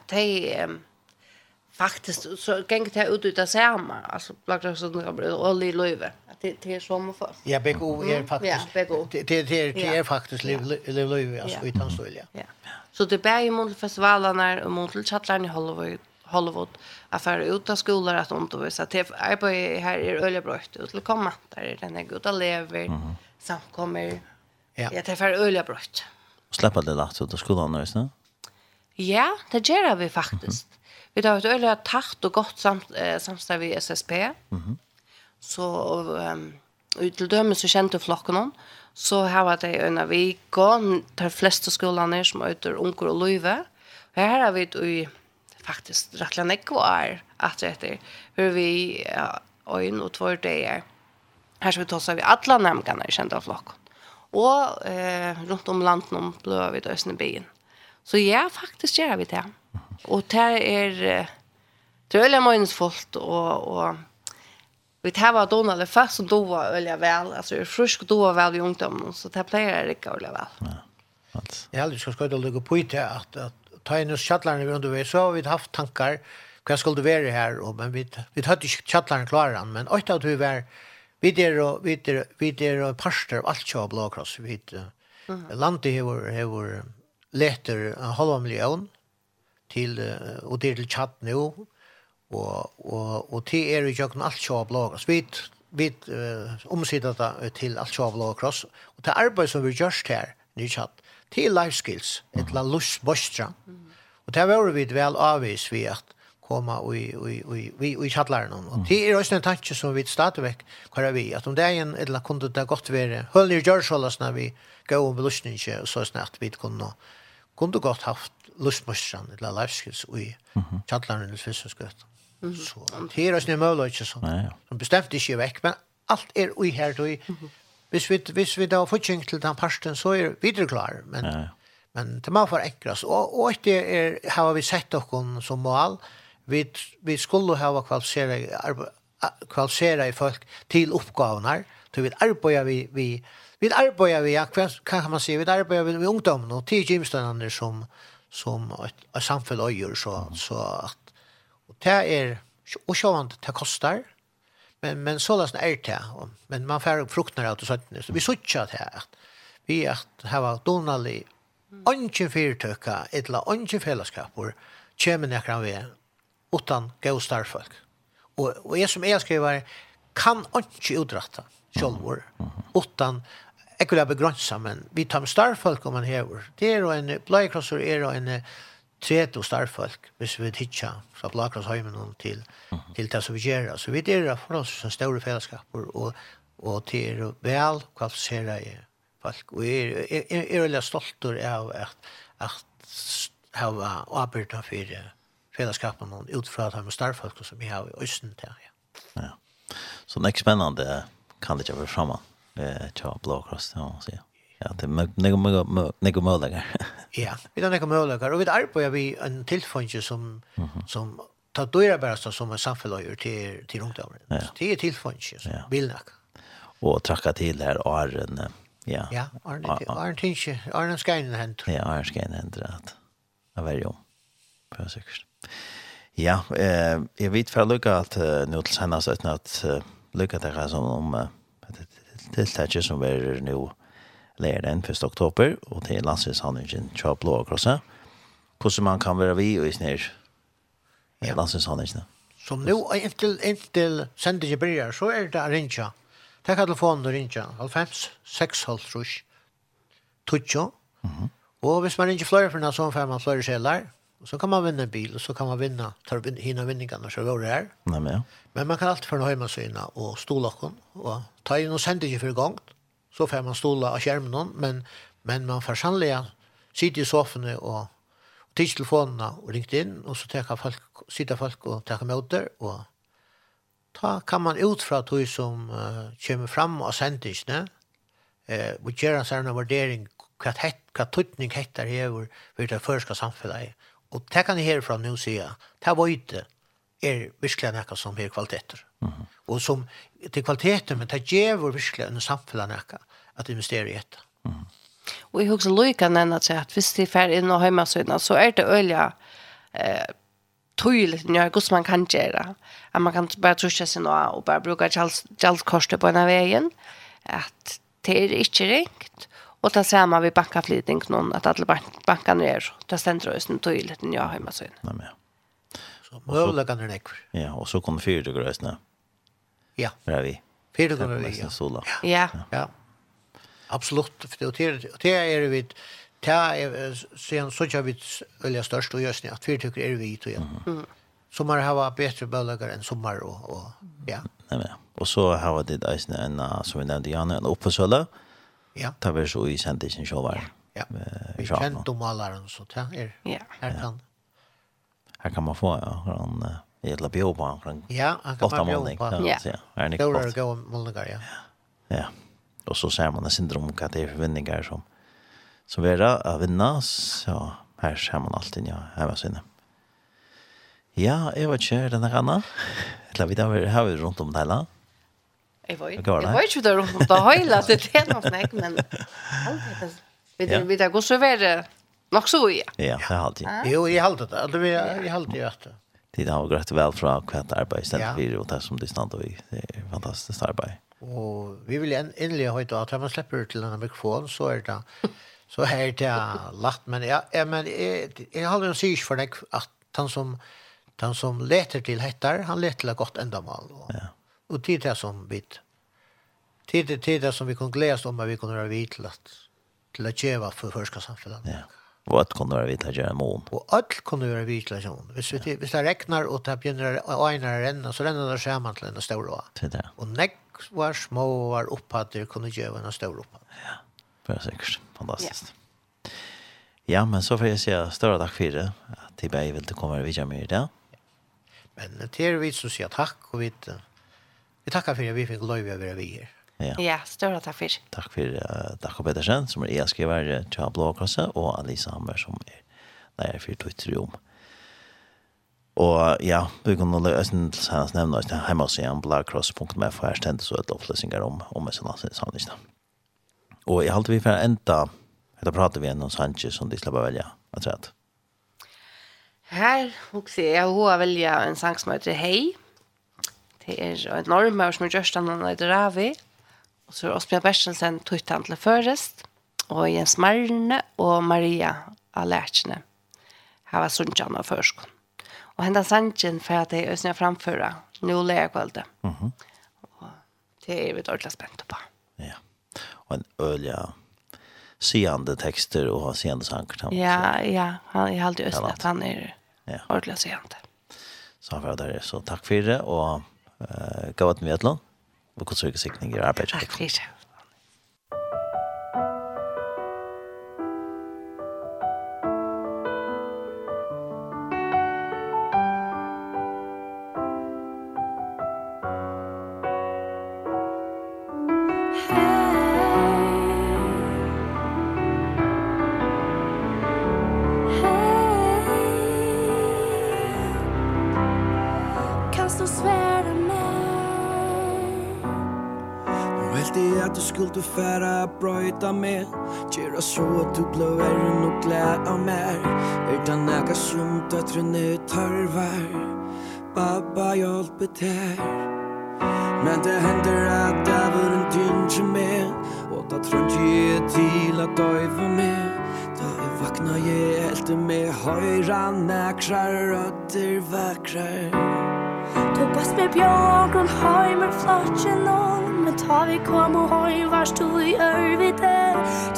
Speaker 3: de, um, faktiskt så gäng det ut ut det samma alltså blackar så det blir all i löve att det är som får.
Speaker 2: ja beko
Speaker 3: är faktiskt
Speaker 2: det det det är faktiskt löve alltså utan så
Speaker 3: ja. Så det bär ju mot festivalerna och mot chatlarna i Hollywood Hollywood affär ut av skolor att undervisa till arbete här är öliga brott ut till komma där är den goda lever samkommer
Speaker 2: ja.
Speaker 3: Jag träffar öliga brott.
Speaker 1: släppa det lätt ut av skolan nu
Speaker 3: Ja, det gör vi faktiskt. Vi har et øyelig tatt og godt sam, eh, samstarv i SSP. Mm -hmm. Så um, til dømes så kjente flokken om, så her var det en av vi gå, de fleste skolene som øyder unger og løyve. Og her har vi i faktisk rettelig nekk var at etter, hvor vi ja, øyn og tvær deier. Her skal vi ta oss av i alle nemgene i kjente flokken. Og eh, rundt om landet om blå vi døsene byen. Så ja, faktisk gjør vi det. Mm Og det er drøyla meningsfullt, og, og vi tar var donale fast som doa øyla vel, altså er frusk doa vel i ungdommen, så det pleier jeg ikke øyla vel.
Speaker 1: Ja.
Speaker 2: Jeg Jag hade ska skojda lägga på det at, at ta inn oss chattlarna vi undervis så har vi haft tankar hva skal det være her, og, men vi, vi hadde ikke tjattlæren klare men åtta at vi var, vi der og, vi der, vi der og parster av alt kjøy blåkross, vi der, mm -hmm. landet hever, hever leter en halv million, til, og det er til chat nå, og, og, og det er jo ikke alt sjå blogg. Så vi, vi uh, omsider det til alt sjå blogg cross. Og til arbeid som vi gjørs her, ny chat, til life skills, et la annet lustbostra. Og det var vi vel avvis vi at koma i, i, i, vi i kjallaren. Og det er også en tanke som vi stadigvæk kvar vi, at om det er en eller kunde det godt være, høller gjørs holdes når vi går om belysningen, og så snart vi kunne, kunne godt haft lustmøstran, eller livskils, i kjallaren i Svissenskøtten. Så det er også møller
Speaker 1: ikke sånn.
Speaker 2: Som bestemt ikke er vekk, men alt er ui her, ui. Hvis vi, hvis vi da får kjeng til den parsten, så er vi videre klar, men,
Speaker 1: ja, ja.
Speaker 2: men det må for enkrast. Og, og etter er, har vi sett dere som mål, vi, vi skulle ha kvalifisere i folk til oppgavene, til vi arbeider vi, vi vi arbeider vi, ja, hva kan man si, vi arbeider vi med ungdommen og til gymstøndene som, som et, et samfunn øyer, så, så at, og det er, og sjåan, det kostar, men, men så lasten er det, og, men man får fruktene av det søttene, så vi sutja det her, vi er at hava donalig, Ongen fyrtøkka, etla ongen fellesskapur, kjemen nekran vi, utan gau starfolk. Og, og jeg som jeg skriver, kan ikke utrette sjølvor, utan jeg kunne men vi tar med starfolk om man hever. Det er jo en, bløykrosser er jo en tredje starfolk, hvis vi hitja fra bløykrossheimene til, til det som vi gjør. Så vi er for oss som store fellesskaper, og, og til er vel kvalifisere folk. Og jeg er, er, er veldig stolt av at, at hava arbeidet for fellesskapen ut fra at han starfolk som vi har i Østen til. Ja.
Speaker 1: ja. Så det er ikke spennende kan det ikke være framme eh tja Blå Cross ja så ja det några några några möjligheter
Speaker 2: ja vi har några möjligheter och vi arbetar vi en tillfånge som som tar dörrar bara så som en samfällöjer till till runt
Speaker 1: över.
Speaker 2: det det
Speaker 1: är
Speaker 2: tillfånge bildnak
Speaker 1: och tracka till här Arren ja.
Speaker 2: Ja
Speaker 1: Arren
Speaker 2: Arren tinge Arren skinen händer
Speaker 1: ja Arren in händer att av varje om på säkert Ja, eh, jag vet för lucka att at uh, nå til senest at uh, som om uh, tiltaket som er nå lærer den 1. oktober, og til landsvinshandlingen til Blå og Krossa. Hvordan man kan være vi og i snir i
Speaker 2: ja.
Speaker 1: landsvinshandlingen?
Speaker 2: Som nå, inntil, inntil sendingen bryr, så er det Rinja. Takk telefonen og Rinja, 95, 6, 12, 12, 12, 12, 12, 12, 12, 12, 12, 12, 12, 12, 12, 12, 12, 12, 12, Och så kan man vinna en bil och så kan man vinna ta hina vinningarna så var det här.
Speaker 1: Nej men.
Speaker 2: Men man kan alltid förna hemma syna och stola och ta in och sända ju för gång. Så får man stola av skärmen men men man får sannligen sitta i soffan och och titta telefonerna och ringt in och så tar folk sitta folk och tar möter och ta kan man ut från att som uh, kommer fram och sänds ne. Eh vi gör en sån värdering vad hett vad tutning heter här över för det förska samhället Og det kan jeg herfra nå si, det var ikke er virkelig noe som er kvaliteter. Mm. Og som til kvaliteter, men det gjør virkelig en samfunnet noe at investere i etter. Mm.
Speaker 3: Og jeg husker Loika nevner seg at hvis de fer inn og hjemmesøyene, så er det øyelig eh, tydelig når hvordan man kan gjøre. At man kan bare truske seg nå og bare bruke kjaldskorsene på en av veien. At det er ikke ringt. Och där ser man vid bankaflytning någon att alla bankan är där centrum östen tydligt när jag hemma så.
Speaker 1: Nej men.
Speaker 2: Så möjligen kan det
Speaker 1: Ja, och så kommer fyra det grösna.
Speaker 2: Ja.
Speaker 1: Där vi.
Speaker 2: Fyra
Speaker 1: det
Speaker 2: vi, Ja.
Speaker 3: Ja.
Speaker 2: Ja. Absolut för det det är vi ta sen så jag vid eller störst och just att vi tycker är vi då. Mm. Sommar har varit bättre bölagar än sommar och och ja.
Speaker 1: Nej men. Och så har det en som vi nevnte, Janne en uppsölla.
Speaker 2: Mm Ja.
Speaker 1: Ta vi så i sendingen så
Speaker 2: var.
Speaker 1: Ja.
Speaker 2: Vi
Speaker 1: kjent
Speaker 2: om alle den så ta er.
Speaker 3: Ja.
Speaker 2: Her kan.
Speaker 1: Her kan man få ja, han i ett labio på han.
Speaker 2: Ja, han kan man bjuda på.
Speaker 1: Ja. Är ni
Speaker 2: kvar?
Speaker 1: Då
Speaker 2: går Mulgar ja.
Speaker 1: Ja. Og så ser man det syndrom hva det er for förväntningar som som er av vinna så her ser man alltid ja, Her var synd. Ja, jag var kär den här Anna. Eller vi där har vi rundt om det hela.
Speaker 3: Jeg vet
Speaker 1: ikke,
Speaker 3: jeg vet ikke det er rundt det høyla det er noe snakk, men vi vet ikke, gå så være nok så i.
Speaker 1: Ja, det er alltid.
Speaker 2: Jo, jeg halte det, det er alltid at det.
Speaker 1: Det har gått vel fra hvert arbeid, stedet
Speaker 2: ja.
Speaker 1: vi og det som det stand og vi, det er fantastisk arbeid.
Speaker 2: Og vi vil endelig høyte at når man slipper til denne mikrofonen, så er det så her til jeg lagt, men ja men jeg, jeg har jo sikkert for deg at han som, han som leter til hettar, han leter til et godt endamål.
Speaker 1: Ja.
Speaker 2: Och tid är det som bit. Det är det som vi kan glädjas om att vi kan göra vid till att till att geva för förska samfällan.
Speaker 1: Ja. Og att kunne være vidt till att göra mån.
Speaker 2: Og allt kunne göra vid till att göra mån. Hvis, vi, hvis det regnar og det begynner å ene å renne, så renner det skärman til en stor å.
Speaker 1: Til det.
Speaker 2: Og nekk var små var opphatter kunne geva en stor upphatt.
Speaker 1: Ja, det är sikkert fantastisk. Ja. ja, men så får jeg si større takk for det. Att det är väl att komma vidare med det.
Speaker 2: Men til vi som säger tack och vi Vi tackar for at vi fikk lov å være vi her.
Speaker 1: Ja,
Speaker 3: ja større takk for.
Speaker 1: Takk for uh, Jakob Pedersen, som är e-skrivare till Blåkassa og Alisa Hammer som er der for Twitter om. Og ja, vi kan nå lösen till hans nämna oss hjemmesiden, blackcross.med for her stendet så et oppløsninger om, om en sånn här Og jeg halte vi for enda, ända, prater vi ändå om Sanchez som de slipper velge, jeg tror at.
Speaker 3: Her, och se, jag har välja en sang som heter Hej. Det er en normer som er gjørst han og det er vi. Og så er Åsbjørn Bertelsen tøyt han til først. Og Jens Marne og Maria Alertjene. Her var Sundjan og først. Og hendan sangen for at jeg øsner framføra. Nå leger kvalitet. Mm
Speaker 1: -hmm.
Speaker 3: Og det er vi dårlig spent på.
Speaker 1: Ja. Og en ølja seende tekster og seende sanger.
Speaker 3: Ja, ja. Han er alltid østnet. Han er
Speaker 1: ja.
Speaker 3: ordentlig seende.
Speaker 1: Så han var der. Så takk for det, og gav at vi et land, og
Speaker 4: hvordan sørger sikning gjør arbeid. Takk for det. høyra nekra rødder vekra
Speaker 5: Du bast med bjørg og høy med flotje nål Men ta vi kom og høy vars du i ørvide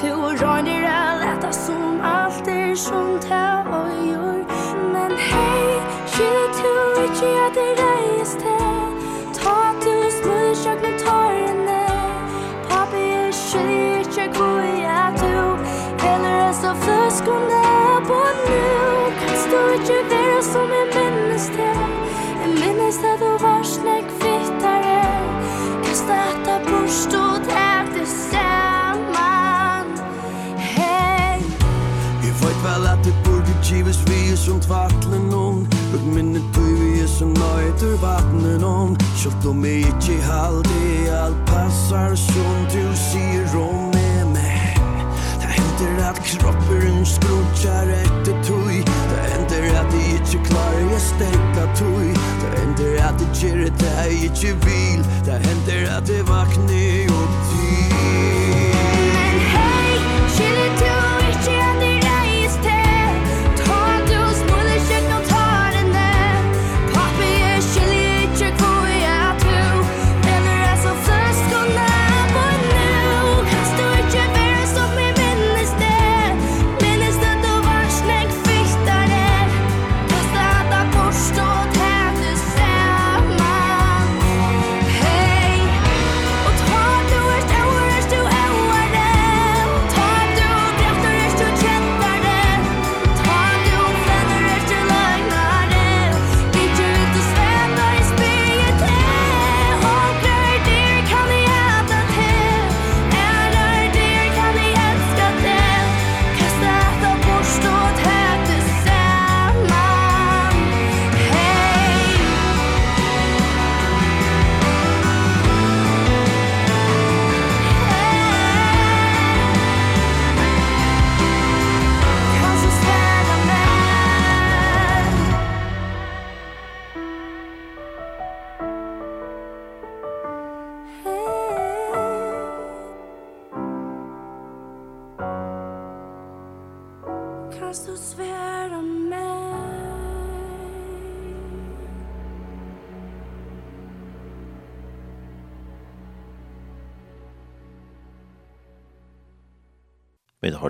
Speaker 5: Du og røyner er leta som alt er som ta og jord Men hei, kjenne du ikke at det reis til Ta du smur sjøk med tårene Pappi, er skylder ikke hvor jeg er du Heller er så fløskene burde ikke være som jeg minnes det Jeg minnes det du var slik kvittere Kasta etter bort og tævde sammen Hei.
Speaker 4: Jeg vet vel at det burde gives vi er som tvattler noen. Ut minne du vi er som nøyder vattner noen. Kjølt om jeg ikke halde alt passar som du sier om hender at kroppen skrutjar etter tui. Det hender at jeg ikke klarer jeg stekka tui. Det hender at jeg kjer det jeg ikkje vil. Det hender at jeg vakner opp til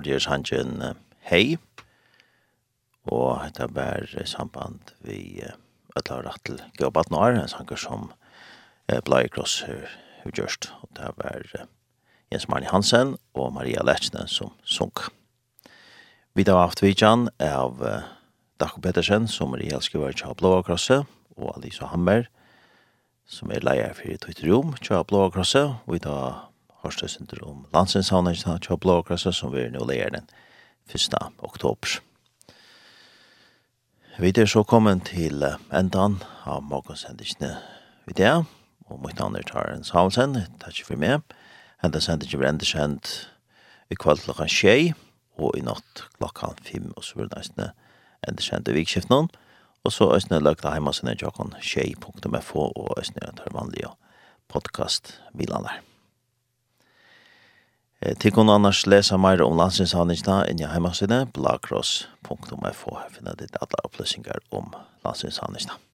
Speaker 5: hørte jeg
Speaker 1: sannsyn hei, og dette ber samband vi ødla rett til Gøbaten Ar, en sanger som blei kross har gjørst, og det var Jens Marni Hansen og Maria Lechne som sunk. Vi har haft vidjan av Dako Pettersen, som er i helskrivar til Blåa Krosset og Alisa Hammer, som er leier for Twitter-rom til Blåa Krosset. og vi har Horstad Sinter om landsinshavningen til Blåkrasa som vi er nå leger den 1. oktober. Vi er så kommet til endan av morgensendisene vi det, og mitt navn er Taren Samuelsen, takk for meg. Enda sendingen blir enda kjent i kveld klokken tjei, og i natt klokken fem, og så blir det nesten enda kjent i vikskiften. Og så er østene løgta heimasen er jokken tjei.fo, og østene er tar vanlige podcast-bilene der. Til kunne annars lese mer om landsinshandlingene inn i heimasiden blagkross.fo. Her finner ditt alle opplysninger om landsinshandlingene.